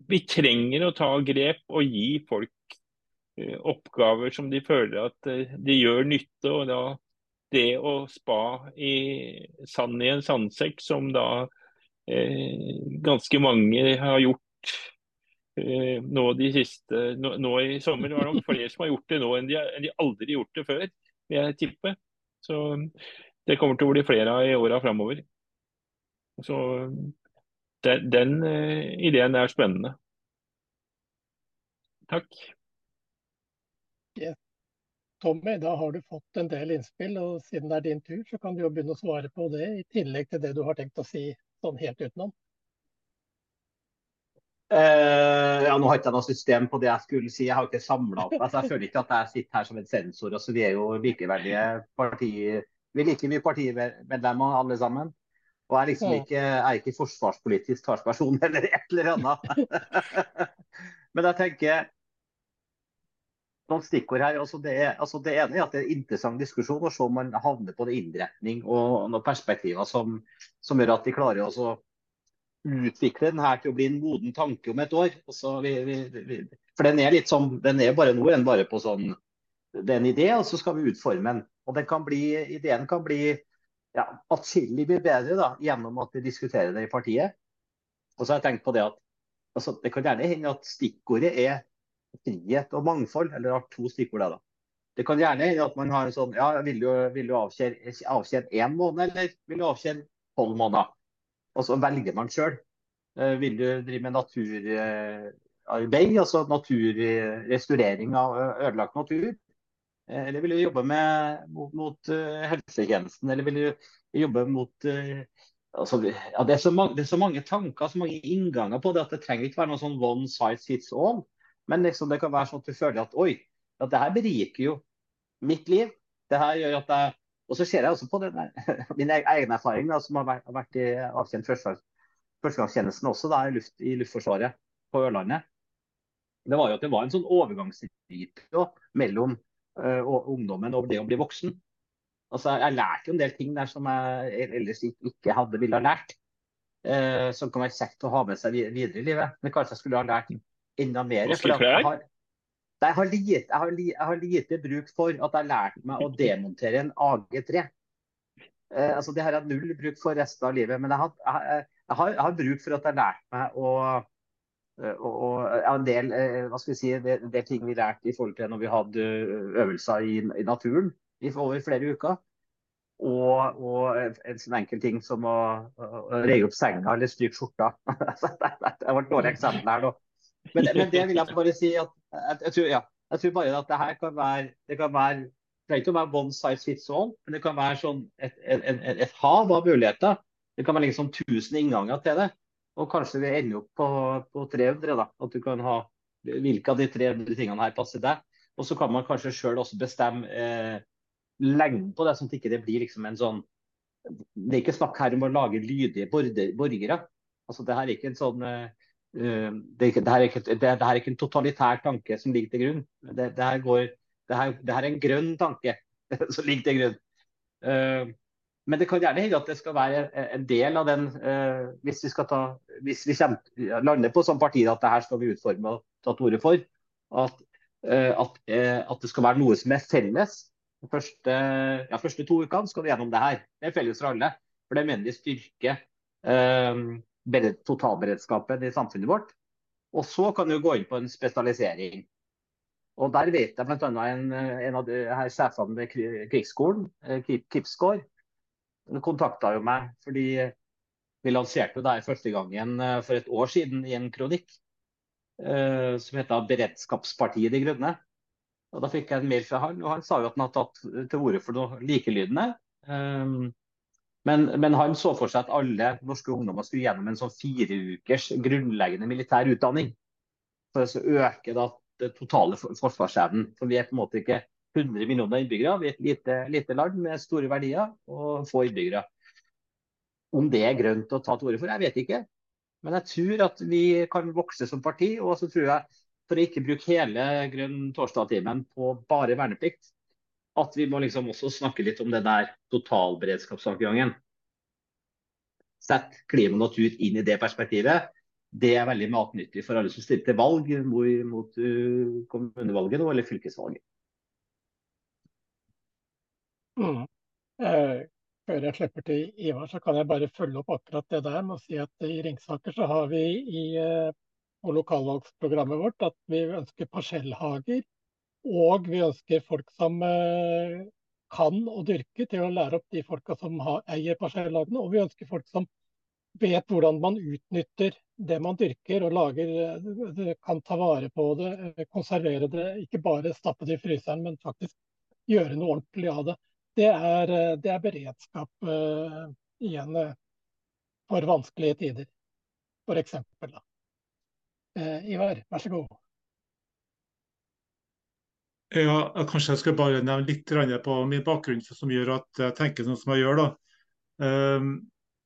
vi trenger å ta grep og gi folk eh, oppgaver som de føler at eh, de gjør nytte. og da Det å spa i sand i en sandsekk, som da eh, ganske mange har gjort eh, nå de siste nå, nå, i sommer Det var nok flere som har gjort det nå enn de, enn de aldri gjort det før, vil jeg tippe. Så det kommer til å bli flere av i åra framover. Så den, den uh, ideen er spennende. Takk. Yeah. Tommy, da har du fått en del innspill, og siden det er din tur, så kan du jo begynne å svare på det, i tillegg til det du har tenkt å si sånn helt utenom. Uh, ja, Nå har ikke jeg noe system på det jeg skulle si. Jeg har ikke samla opp. Altså, jeg føler ikke at jeg sitter her som en sensor. Altså, vi er jo likeverdige partier. Vi liker mye partimedlemmer alle sammen. Og er liksom ikke, er ikke forsvarspolitisk talsperson eller et eller annet. Men jeg tenker noen stikkord her. Altså det, altså det, ene er at det er en interessant diskusjon å se om man havner på det innretning og noen perspektiver som, som gjør at de klarer å utvikle den her til å bli en moden tanke om et år. Altså vi, vi, vi, for den er litt sånn, den er bare noe enn bare på sånn Det er en idé, og så skal vi utforme den. Og den kan bli, ideen kan bli ja, atskillig blir bedre da, gjennom at vi diskuterer det i partiet. Og så har jeg tenkt på Det at altså, det kan gjerne hende at stikkordet er frihet og mangfold, eller har to stikkord der. da. Det kan gjerne hende at man har en sånn ja, Vil du, vil du avtjene én måned, eller vil du avtjene tolv måneder? Og så velger man sjøl. Eh, vil du drive med naturarbeid, altså naturrestaurering av ødelagt natur? Eh, eller vil du jobbe med, mot, mot uh, helsetjenesten? Eller vil du jobbe mot uh, altså, ja, det, er mange, det, er så mange, tanker så mange innganger på det at det trenger ikke være noe sånn one size fits all. Men liksom, det kan være sånn at du føler at oi, at det her beriker jo mitt liv. Det her gjør at jeg Og så ser jeg også på det min e-, egen erfaring da, som har vært, har vært i avkjent førstegangstjenesten også da, i, luft, i Luftforsvaret på Ørlandet. Det var jo at det var en sånn overgangsripe mellom uh, ungdommen over det å bli voksen. Altså, jeg lærte jo en del ting der som jeg ellers ikke hadde ville ha lært. eh, som kan være kjekt å ha med seg videre i livet. Men kanskje jeg skulle ha lært enda mer. For? Jeg har, jeg, har lite, jeg, har, jeg har lite bruk for at jeg lærte meg å demontere en AG3. Eh, altså, det har jeg null bruk for resten av livet. Men jeg har, har, har bruk for at jeg lærte meg å eh, og, og en del, eh, hva skal vi si, det, det ting vi lærte i forhold til når vi hadde øvelser i, i naturen i over flere uker. Og, og, en sånn enkel ting som å, å reie opp senga eller stryke skjorta. det var et dårlig eksempel her nå. Men, men, det vil jeg bare si at jeg, jeg, tror, ja, jeg tror, bare at det her kan være det kan være det trenger ikke å være one size fits all, men det kan være sånn et, et, et, et hav av muligheter. Det kan være liksom 1000 innganger til det. Og kanskje vi ender opp på, på 300. da, At du kan ha hvilke av de 300 tingene her passer deg. Og så kan man kanskje sjøl også bestemme eh, lengden på det, sånn at det ikke blir liksom en sånn Det er ikke snakk her om å lage lydige borgere. Altså, det her er ikke en sånn eh, det, er ikke, det, her er ikke, det, det, her er ikke en totalitær tanke som ligger til grunn. Det, det her, går, her, her, er en grønn tanke som ligger til grunn. Uh, men det kan gjerne hende at det skal være en del av den eh, Hvis vi ta, hvis vi kommer, lander på sånn parti at det her skal vi utforme og ta til orde for, at, eh, at, at, det skal være noe som er felles de første, ja, første to ukene skal vi gjennom det her. Det er felles for alle. For det mener vi styrker eh, totalberedskapen i samfunnet vårt. Og så kan du gå inn på en spesialisering. Og Der vet jeg bl.a. En, en av de her sjefene ved krigsskolen, eh, Kipsgård, kontakta jo meg fordi vi lanserte jo det første gangen eh, for et år siden i en kronikk uh, som heter 'Beredskapspartiet De Grønne'. Og Da fikk jeg en mail fra han, og han sa jo at han hadde tatt til orde for noe likelydende. Um, men, men, han så for seg at alle norske ungdommer skulle gjennom en sånn fire ukers grunnleggende militær utdanning. For å øke da, det totale forsvarsevnen. For vi er på en måte ikke 100 millioner innbyggere. Vi er et lite, lite land med store verdier og få innbyggere. Om det er grønt å ta til orde for, jeg vet ikke. Men jeg tror at vi kan vokse som parti. Og så tror jeg for å ikke bruke hele grønn torsdag-timen på bare verneplikt, at vi må liksom også snakke litt om den der totalberedskapstankegangen. Sett klima og natur inn i det perspektivet. Det er veldig matnyttig for alle som stiller til valg mot kommunevalget nå, eller fylkesvalget. Mm. Eh, før jeg slipper til Ivar, så kan jeg bare følge opp akkurat det der med å si at i Ringsaker så har vi i eh, og lokalvalgsprogrammet vårt at vi ønsker parsellhager. Og vi ønsker folk som eh, kan å dyrke, til å lære opp de folka som har, eier parsellhagene. Og vi ønsker folk som vet hvordan man utnytter det man dyrker, og lager, kan ta vare på det, konservere det. Ikke bare stappe det i fryseren, men faktisk gjøre noe ordentlig av det. Det er, det er beredskap uh, igjen uh, for vanskelige tider, f.eks. Uh, Ivar, vær så god. Ja, kanskje jeg skal bare nevne litt på min bakgrunn som gjør at jeg tenker sånn som jeg gjør. da. Ehm,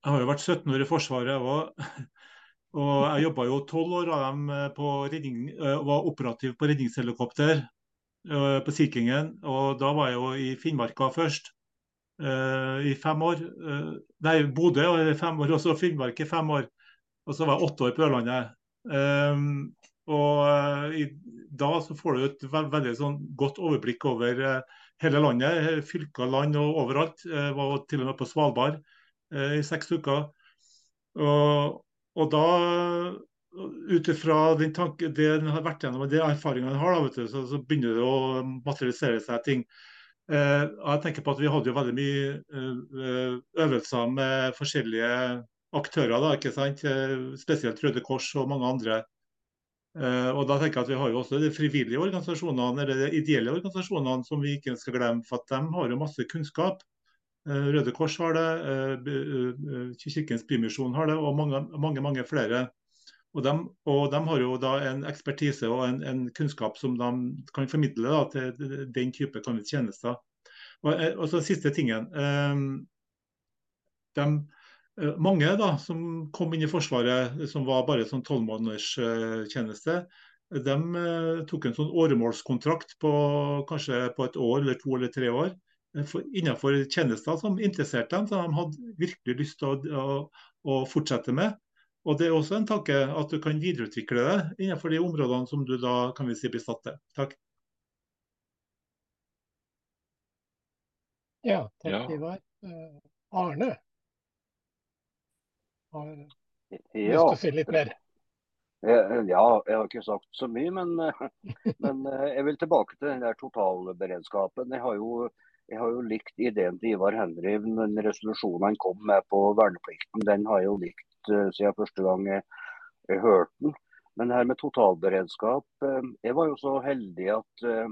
jeg har jo vært 17 år i Forsvaret og, og jeg jobba jo 12 år av dem eh, på redning, eh, var operativ på redningshelikopter på Sea Kingen. Og da var jeg jo i Finnmarka først i fem år. Nei, Bodø i fem år, og så Finnmark i fem år. Og så var jeg åtte år på Ørlandet. Og i da så får du et veld, veldig sånn godt overblikk over hele landet. Fylker, land og overalt. Uh, var til og med på Svalbard i seks uker. Og, og da, ut ifra den tanke, det den har vært gjennom, de erfaringene den har, da, du, så, så, begynner det å materialisere seg ting. jeg tenker på at Vi hadde jo veldig mye øvelser med forskjellige aktører, da, ikke sant? Eh, spesielt Røde Kors og mange andre. Eh, og da tenker jeg at Vi har jo også de frivillige organisasjonene eller de ideelle organisasjonene som vi ikke skal glemme. for at De har jo masse kunnskap. Eh, Røde Kors har det, Kirkens Bymisjon har det, og mange, mange, mange flere. Og de, og de, har jo da en ekspertise og en, en kunnskap som de kan formidle da, til den type tjenester. Og, og så Siste tingen. De, Eh, mange da, som kom inn i Forsvaret som var bare sånn tolvmånederstjeneste, de eh, tok en sånn åremålskontrakt på kanskje på et år eller to eller tre år. innenfor tjenester som interesserte dem, som de hadde virkelig lyst til å, å, å, fortsette med. Og Det er også en tanke at du kan videreutvikle det innenfor de områdene som du da kan vi si blir satt til. Takk. Ja, takk Ivar. Uh, Arne har lyst til å si litt mer. Ja, jeg har ikke sagt så mye, men, men eh, jeg vil tilbake til den der totalberedskapen. Jeg har jo, jeg har jo likt ideen til Ivar Henriv, den resolusjonen han kom med på verneplikten. Den har jeg jo likt siden første gang jeg, jeg hørte den. Men det her med totalberedskap uh, Jeg var jo så heldig at uh,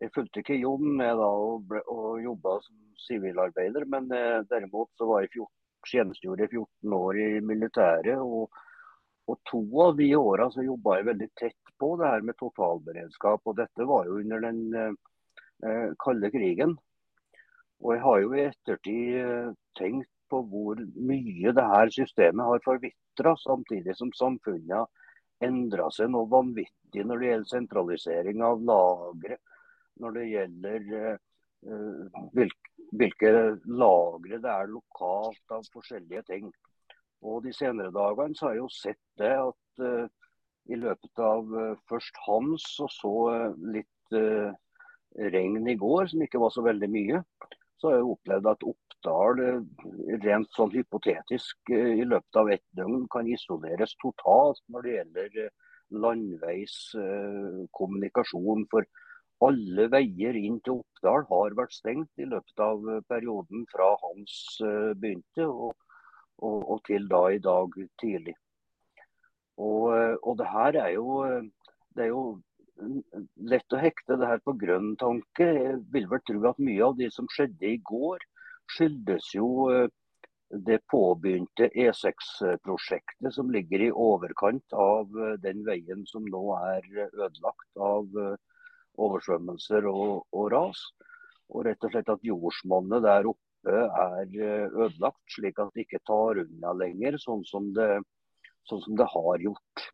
jeg fulgte ikke Jon med da og, og jobba som sivilarbeider, men derimot så var jeg 14, tjenestegjorde jeg 14 år i militæret. og og To av de åra jobba jeg veldig tett på det her med totalberedskap. og Dette var jo under den eh, kalde krigen. Og Jeg har jo i ettertid eh, tenkt på hvor mye det her systemet har forvitra, samtidig som samfunnet endra seg noe vanvittig når det gjelder sentralisering av lagre, når det gjelder uh, eh hvilke, hvilke lagre det er lokalt av forskjellige ting. Og De senere dagene så har jeg jo sett det at uh, i løpet av uh, først Hans og så litt regn i går, som ikke var så veldig mye, så har jeg opplevd at Oppdal rent sånn hypotetisk i løpet av ett døgn kan isoleres totalt når det gjelder landveis kommunikasjon. For alle veier inn til Oppdal har vært stengt i løpet av perioden fra Hans begynte. og og, og, til da i dag tidlig. Og, og det her er jo, det er jo lett å hekte det her på grønn tanke. Jeg vil vel tro at mye av det som skjedde i går, skyldes jo eh, det påbegynte E6-prosjektet som ligger i overkant av eh, den veien som nå er ødelagt av eh, oversvømmelser og, og ras. Og rett og slett at jordsmonnet der oppe er eh, ødelagt, slik at det ikke tar unna lenger, sånn som det, sånn som det har gjort.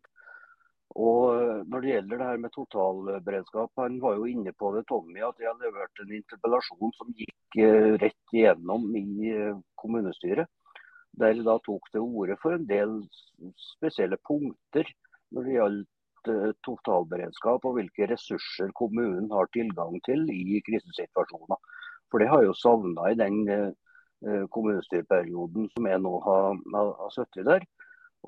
Og eh, Når det gjelder det her med totalberedskap, han var jo inne på det, Tommy, at jeg leverte levert en interpellasjon som gikk eh, rett igjennom i kommunestyret. Der jeg da tok til orde for en del spesielle punkter når det gjaldt totalberedskap og hvilke ressurser kommunen har tilgang til i krisesituasjoner. For det har jeg jo savna i den eh, kommunestyreperioden som jeg nå har, har sittet der.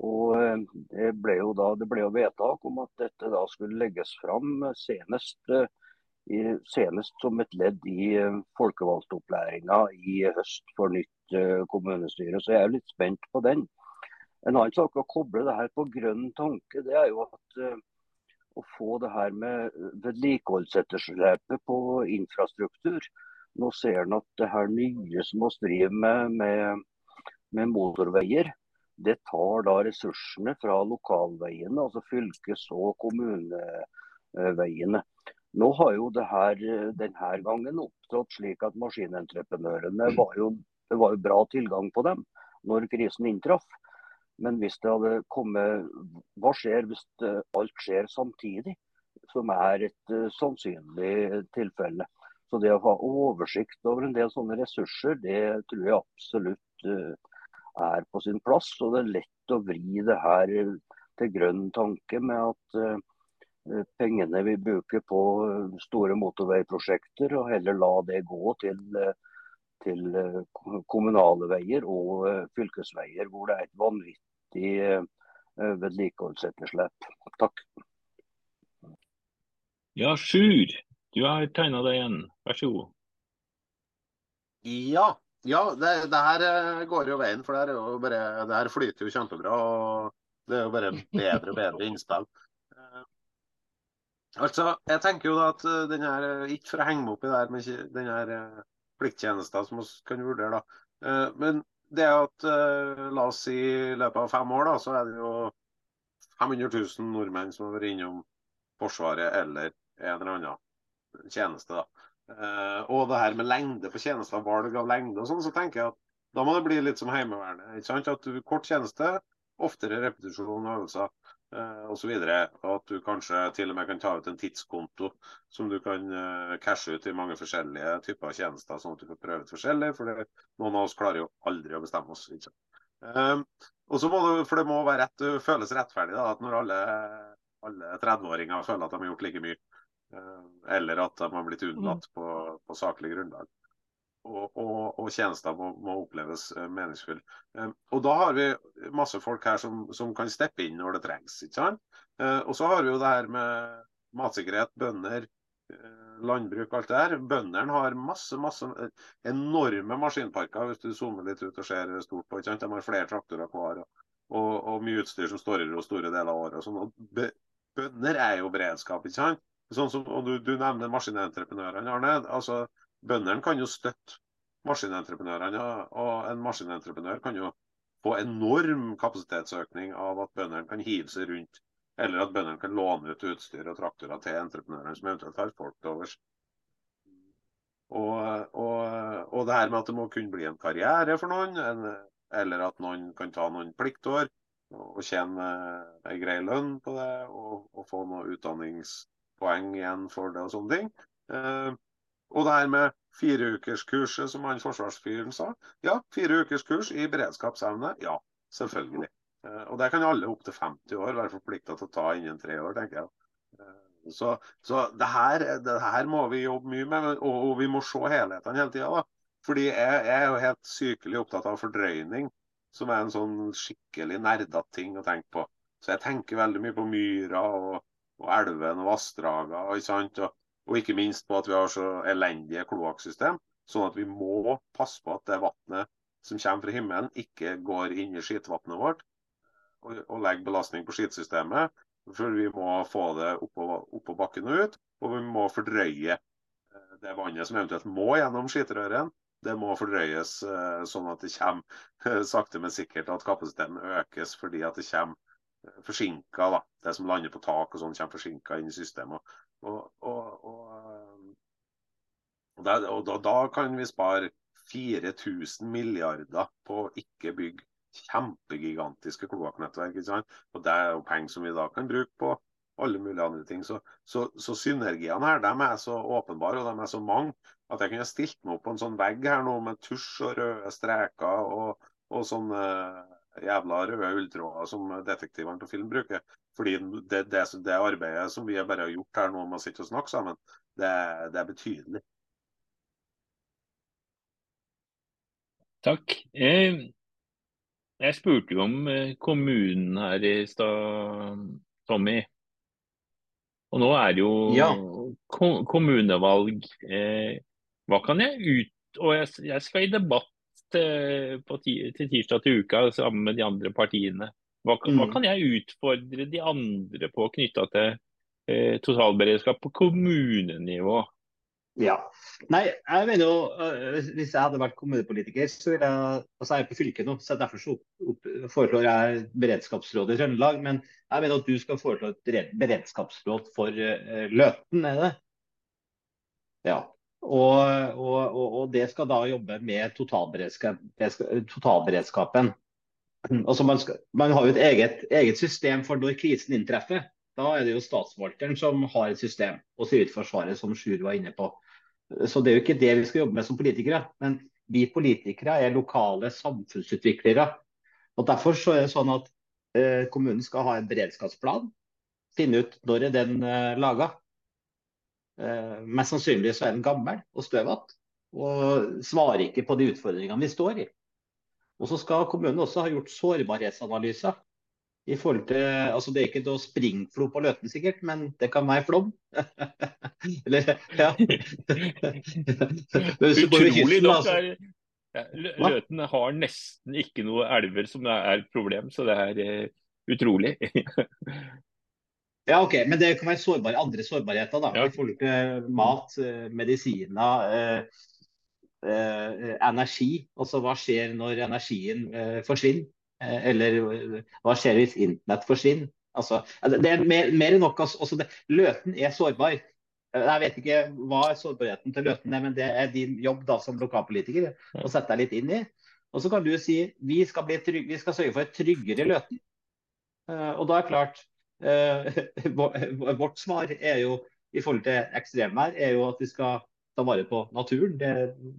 Og eh, det ble jo da det ble jo vedtak om at dette da skulle legges fram senest, eh, senest som et ledd i folkevalgtopplæringa i høst for nytt kommunestyre. Så jeg er litt spent på den. En annen sak å koble det her på grønn tanke, det er jo at å få det her med vedlikeholdsetterslepet på infrastruktur nå ser en at det her nye som vi driver med, med, med, motorveier, det tar da ressursene fra lokalveiene, altså fylkes- og kommuneveiene. Nå har jo det her denne gangen opptrådt slik at maskinentreprenørene var jo, det var jo bra tilgang på dem når krisen inntraff. Men hvis det hadde kommet Hva skjer hvis alt skjer samtidig, som er et uh, sannsynlig tilfelle? Så det å ha oversikt over en del sånne ressurser, det tror jeg absolutt uh, er på sin plass. Og det er lett å vri det her til grønn tanke med at uh, pengene vi bruker på store motorveiprosjekter, og heller la det gå til, til kommunale veier og fylkesveier, hvor det er et vanvittig vedlikeholdsetterslep. Takk. Ja, Sjur. Du har tegna deg igjen. Vær så god. Ja. Ja det, det, her eh, går jo veien, for det, jo bare, det her flyter jo kjempebra. og Det er jo bare bedre og bedre innspill. Eh, altså, jeg tenker jo da at eh, den her, Ikke for å henge meg opp i det her med den her plikttjenesten som vi kan vurdere, da. Men det at la oss si i løpet av fem år, da, så er det jo 500 000 nordmenn som har vært innom Forsvaret eller en eller annen tjeneste. da. Uh, og det her med lengde på tjenester, valg av lengde og sånn, så tenker jeg at da må det bli litt som Heimevernet. ikke sant? At du Kort tjeneste oftere repetisjon av øvelser uh, osv. At du kanskje til og med kan ta ut en tidskonto som du kan uh, cashe ut i mange forskjellige typer av tjenester, sånn at du får prøve ut forskjellig. For noen av oss klarer jo aldri å bestemme oss. ikke Um, og så må det, for det må være rett, føles rettferdig da, at når alle, alle 30-åringer føler at de har gjort like mye, eller at de har blitt unnlatt på, på saklig grunnlag, og, og, og tjenester må, må oppleves meningsfull. meningsfulle. Um, og da har vi masse folk her som, som kan steppe inn når det trengs. ikke sant? Og så har vi jo det her med matsikkerhet, bønder, landbruk, alt det der. Bøndene har masse, masse enorme maskinparker, hvis du zoomer litt ut og ser stort på. Ikke sant? De har flere traktorer hver og, og, og, mye utstyr som står i store deler av året. og sånn. Bønder er jo beredskap, ikke sant? Sånn som, og du, du nevner maskinentreprenørene, Arne. altså Bøndene kan jo støtte maskinentreprenørene, og en maskinentreprenør kan jo få enorm kapasitetsøkning av at bøndene kan hive seg rundt eller at bøndene kan låne ut utstyr og traktorer til entreprenørene som eventuelt har folk til overs. Og, og, og, det her med at det må kunne bli en karriere for noen, en, eller at noen kan ta noen pliktår og tjene ei grei lønn på det, og, og, få noe utdanningspoeng igjen for det og sånne ting. Eh, og det her med fireukerskurset, som han forsvarsfyren sa. Ja, fire ukers kurs i beredskapsevne. Ja, selvfølgelig. Eh, og det kan alle opp til 50 år være forplikta til å ta innen tre år, tenker jeg. Eh, så, så det, her, det, her, må vi jobbe mye med, og, og vi må se helhetene hele tida. Fordi jeg, jeg, er jo helt sykelig opptatt av fordrøyning, som er en sånn skikkelig nerdete ting å tenke på. Så jeg tenker veldig mye på myra og, og elven og vassdragene. Og, og, ikke minst på at vi har så elendige kloakksystem. Sånn at vi må passe på at det vannet som kommer fra himmelen, ikke går inn i skitvannet vårt og legger belastning på skitsystemet. For vi må få det oppå, oppå bakken og ut. Og vi må fordrøye eh, det vannet som eventuelt må gjennom skitrøren. Det må fordrøyes eh, sånn at det kommer sakte, men sikkert at kapasiteten økes fordi at det kommer forsinka. Da. Det som lander på tak og sånn, kommer forsinka inn i systemet. Og, og, og, og da, da, kan vi spare 4000 milliarder på å ikke bygge kjempegigantiske kloakknettverk. Og Det er jo penger som vi da kan bruke på alle mulige andre ting. Så, så, så synergiene her de er så åpenbare og de er så mange at jeg kunne stilt meg opp på en sånn vegg her nå med tusj og røde streker og, og sånne jævla røde ulltråder som detektivene på film bruker. Fordi det, det, det, arbeidet som vi bare har gjort her nå med å sitte og snakke sammen, det, det er betydelig. Takk. Eh, jeg spurte jo om eh, kommunen her i stad, Tommy. Og nå er det jo ja. kommunevalg. Eh, hva kan jeg ut... Og jeg, jeg skal i debatt til, til, tirsdag til uka sammen med de andre partiene. Hva, mm. hva kan jeg utfordre de andre på knytta til eh, totalberedskap på kommunenivå? Ja. Nei, jeg mener jo uh, Hvis jeg hadde vært kommunepolitiker, så ville jeg altså jeg er på fylket nå, så derfor så opp, foreslår jeg beredskapsrådet i Trøndelag. Men jeg mener at du skal foreslå et beredskapsråd for uh, Løten, er det? Ja. Og, og, og, det skal da jobbe med totalberedskap, totalberedskapen. Altså man, skal, man, har jo et eget, eget system for når krisen inntreffer. Da er det jo statsforvalteren som har et system, og Sivilforsvaret, som Sjur var inne på. Så det er jo ikke det vi skal jobbe med som politikere. Men vi politikere er lokale samfunnsutviklere. Og Derfor så er det sånn at eh, kommunen skal ha en beredskapsplan. Finne ut når er den eh, laga. Eh, mest sannsynlig så er den gammel og støvete. Og svarer ikke på de utfordringene vi står i. Og så skal kommunen også ha gjort sårbarhetsanalyser i forhold til, altså Det er ikke noe springflo på Løten sikkert, men det kan være flom. Eller, ja. Utrolig nok altså. er Løten har nesten ikke noe elver som er et problem, så det er uh, utrolig. ja, OK. Men det kan være sårbare, andre sårbarheter da, ja. i forhold til mat, eh, medisiner, uh, uh, energi. Altså hva skjer når energien forsvinner? Eh, eller hva skjer hvis internett forsvinner? Altså, det er mer, mer enn nok. Altså, det, løten er sårbar. Eh, jeg vet ikke hva er sårbarheten til Løten er, men det er din jobb da som lokalpolitiker å sette deg litt inn i. Og så kan du si vi skal, trygg, vi skal sørge for et tryggere Løten. Og da er klart Vårt svar er jo i forhold til ekstremvær er jo at vi skal ta vare på naturen. Det,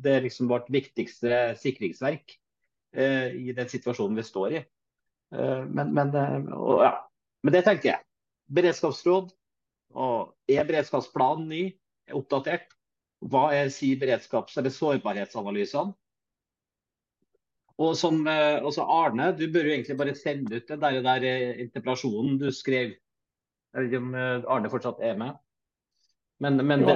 det er liksom vårt viktigste sikringsverk i den situasjonen vi står i. Men, men, og, ja. men det tenker jeg. Beredskapsråd. Og er beredskapsplanen ny? Er oppdatert? Hva er si beredskaps- eller sårbarhetsanalysene? Og som også Arne, du bør jo egentlig bare sende ut den der, der interpellasjonen du skrev. Jeg vet ikke om Arne fortsatt er med? Men, men det,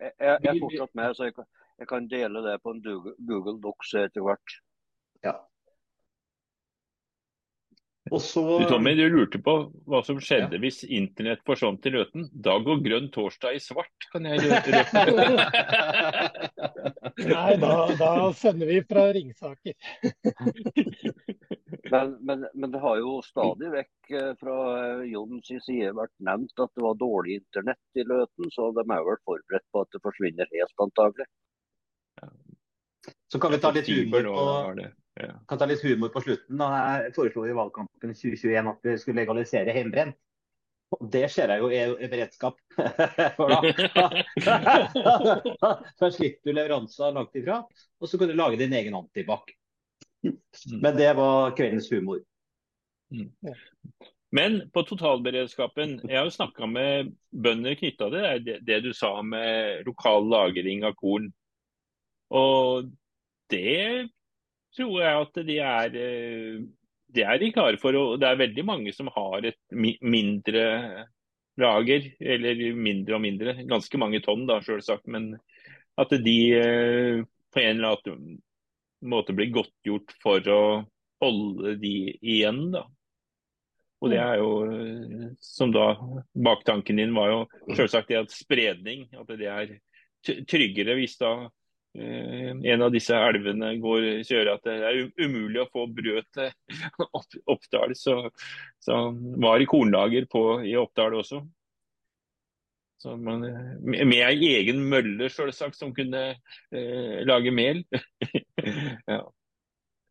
jeg, jeg er fortsatt med, så jeg kan, jeg kan dele det på en Google Docs etter hvert. Ja. Og så Du, Tommy, du lurte på hva som skjedde hvis internett forsvant i Løten. Da går grønn torsdag i svart, kan jeg gjøre. Nei, da, da sender vi fra Ringsaker. Men, men, men, det har jo stadig vekk fra Jons side vært nevnt at det var dårlig internett i Løten, så de er vel forberedt på at det forsvinner helt, antagelig. Så kan vi ta litt humor på, ja. kan ta litt humor på slutten. Da. Jeg foreslo i valgkampen 2021 at vi skulle legalisere hjemmebrent. Og det ser jeg jo er, er beredskap. For da, da slipper du leveranser langt ifra, og så kan du lage din egen antibac. Men det var kveldens humor. Men på totalberedskapen, jeg har jo snakka med bønder knytta til det, det du sa med lokal lagring av korn. Og det tror jeg at de er de er de klare for. Og det er veldig mange som har et mindre lager, eller mindre og mindre. Ganske mange tonn, da, selvsagt. Men at de på en eller annen måte blir godtgjort for å holde de igjen, da. Og det er jo, som da Baktanken din var jo selvsagt det at spredning. At det er tryggere hvis da en av disse elvene går, kjører at det er umulig å få brød til Oppdal. Så, så var i kornlager på, i Oppdal også. Så man, med ei egen mølle selvsagt, som kunne eh, lage mel. ja.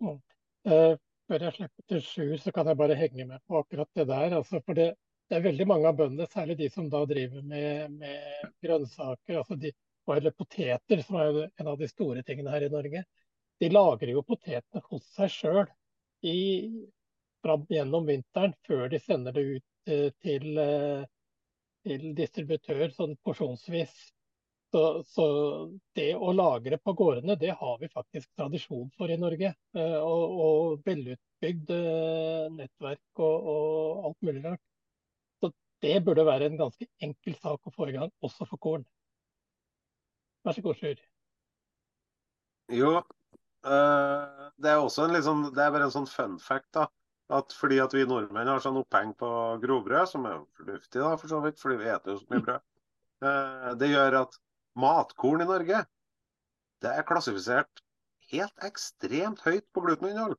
uh, før jeg slipper til sju, så kan jeg bare henge med på akkurat det der. Altså, for det, det, er veldig mange av bøndene, særlig de som da driver med, med grønnsaker. altså de eller poteter, som er en av de store tingene her i Norge, de lagrer jo potetene hos seg sjøl gjennom vinteren før de sender det ut eh, til, eh, til distributør sånn porsjonsvis. Så, så, det å lagre på gårdene, det har vi faktisk tradisjon for i Norge. Eh, og, og velutbygd nettverk og, og alt mulig rart. Så det burde være en ganske enkel sak å få i gang, også for korn. Vær så god, Sjur. Jo, uh, det er også en liksom, det er bare en sånn fun fact. da, at Fordi at vi nordmenn har sånn oppheng på grovbrød, som er fornuftig, da, for så vidt, fordi vi eter jo så mye brød. Uh, det gjør at matkorn i Norge det er klassifisert helt ekstremt høyt på gluteninnhold.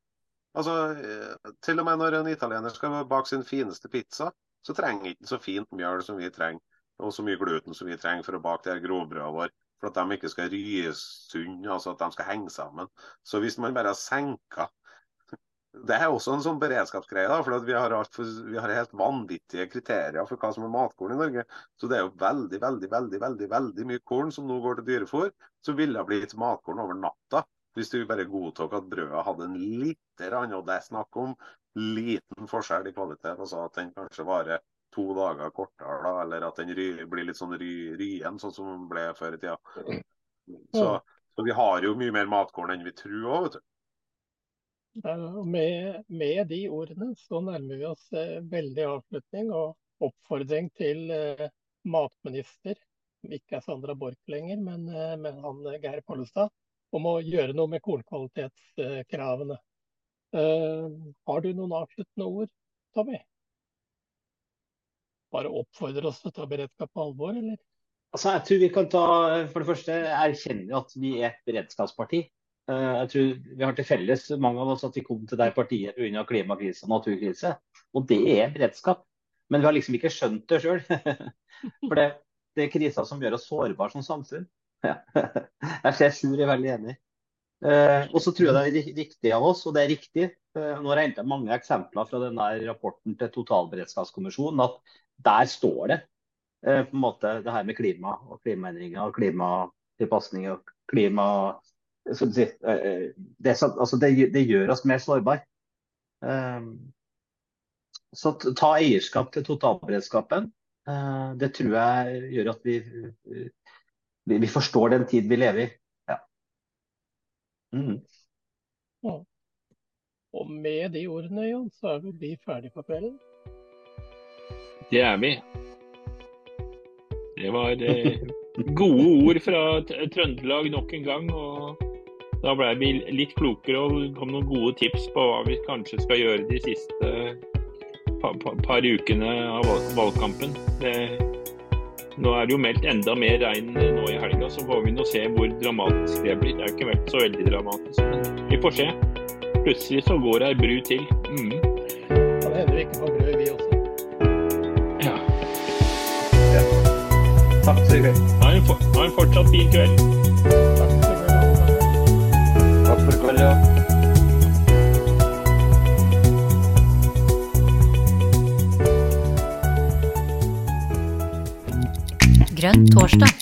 Altså, uh, til og med når en italiener skal bake sin fineste pizza, så trenger ikke så fint mjøl som vi trenger, og så mye gluten som vi trenger for å bake det her grovbrødet vårt for at de ikke skal ryes unn, altså at de skal henge sammen. Så hvis man bare senker Det er også en sånn beredskapsgreie, da, for vi har, for, vi har, helt vanvittige kriterier for hva som er matkorn i Norge. Så det er jo veldig veldig, veldig, veldig, veldig mye korn som nå går til dyrefôr, som ville ha blitt matkorn over natta. Hvis du bare godtok at brødet hadde en lite grann, og det er snakk om liten forskjell i kvalitet. altså At den kanskje varer to dager kortere, da, eller at den ry, blir litt sånn ry, ryen, sånn som den ble før i tida. Så, så, vi har jo mye mer matkorn enn vi tror òg, vet du. Med, med, de ordene så nærmer vi oss eh, veldig avslutning og oppfordring til eh, matminister, som ikke er Sandra Borch lenger, men, eh, men han Geir Pollestad, om å gjøre noe med kornkvalitetskravene. Har du noen avsluttende ord, Tommy? Bare oppfordre oss til å ta beredskap på alvor, eller? Altså, jeg tror vi kan ta, For det første erkjenner at vi er et beredskapsparti. Eh, jeg tror Vi har til felles mange av oss at vi kom til det partiet pga. klimakrise og naturkrise. Og det er beredskap. Men vi har liksom ikke skjønt det sjøl. For det, det, er kriser som gjør oss sårbare som samfunn. Jeg ser Sjur er veldig enig. Eh, og så tror jeg det er riktig av oss, og det er riktig. Eh, nå har jeg henta mange eksempler fra denne rapporten til totalberedskapskommisjonen, at der står det eh, på en måte det her med klima og klimaendringer og klimatilpasning og klima si, eh, det, altså det, det, gjør oss mer sårbare. Eh, så ta eierskap til totalberedskapen. Eh, det tror jeg gjør at vi, vi forstår den tid vi lever i. Ja. Mm. Og med de ordene, Jan, så er vi ferdig for kvelden. Det er vi. Det var eh, gode ord fra Trøndelag nok en gang. og Da ble vi litt klokere og kom noen gode tips på hva vi kanskje skal gjøre de siste par, par ukene av valgkampen. Det, nå er det jo meldt enda mer regn nå i helga, så får vi nå se hvor dramatisk det blir. Det er jo ikke vært så veldig dramatisk, men vi får se. Plutselig så går ei bru til. Mm. Kan hende vi ikke får brød, vi også. Takk for. Ha en, for, ha en fortsatt fin kveld. Takk for i kveld, ja. Grønn torsdag.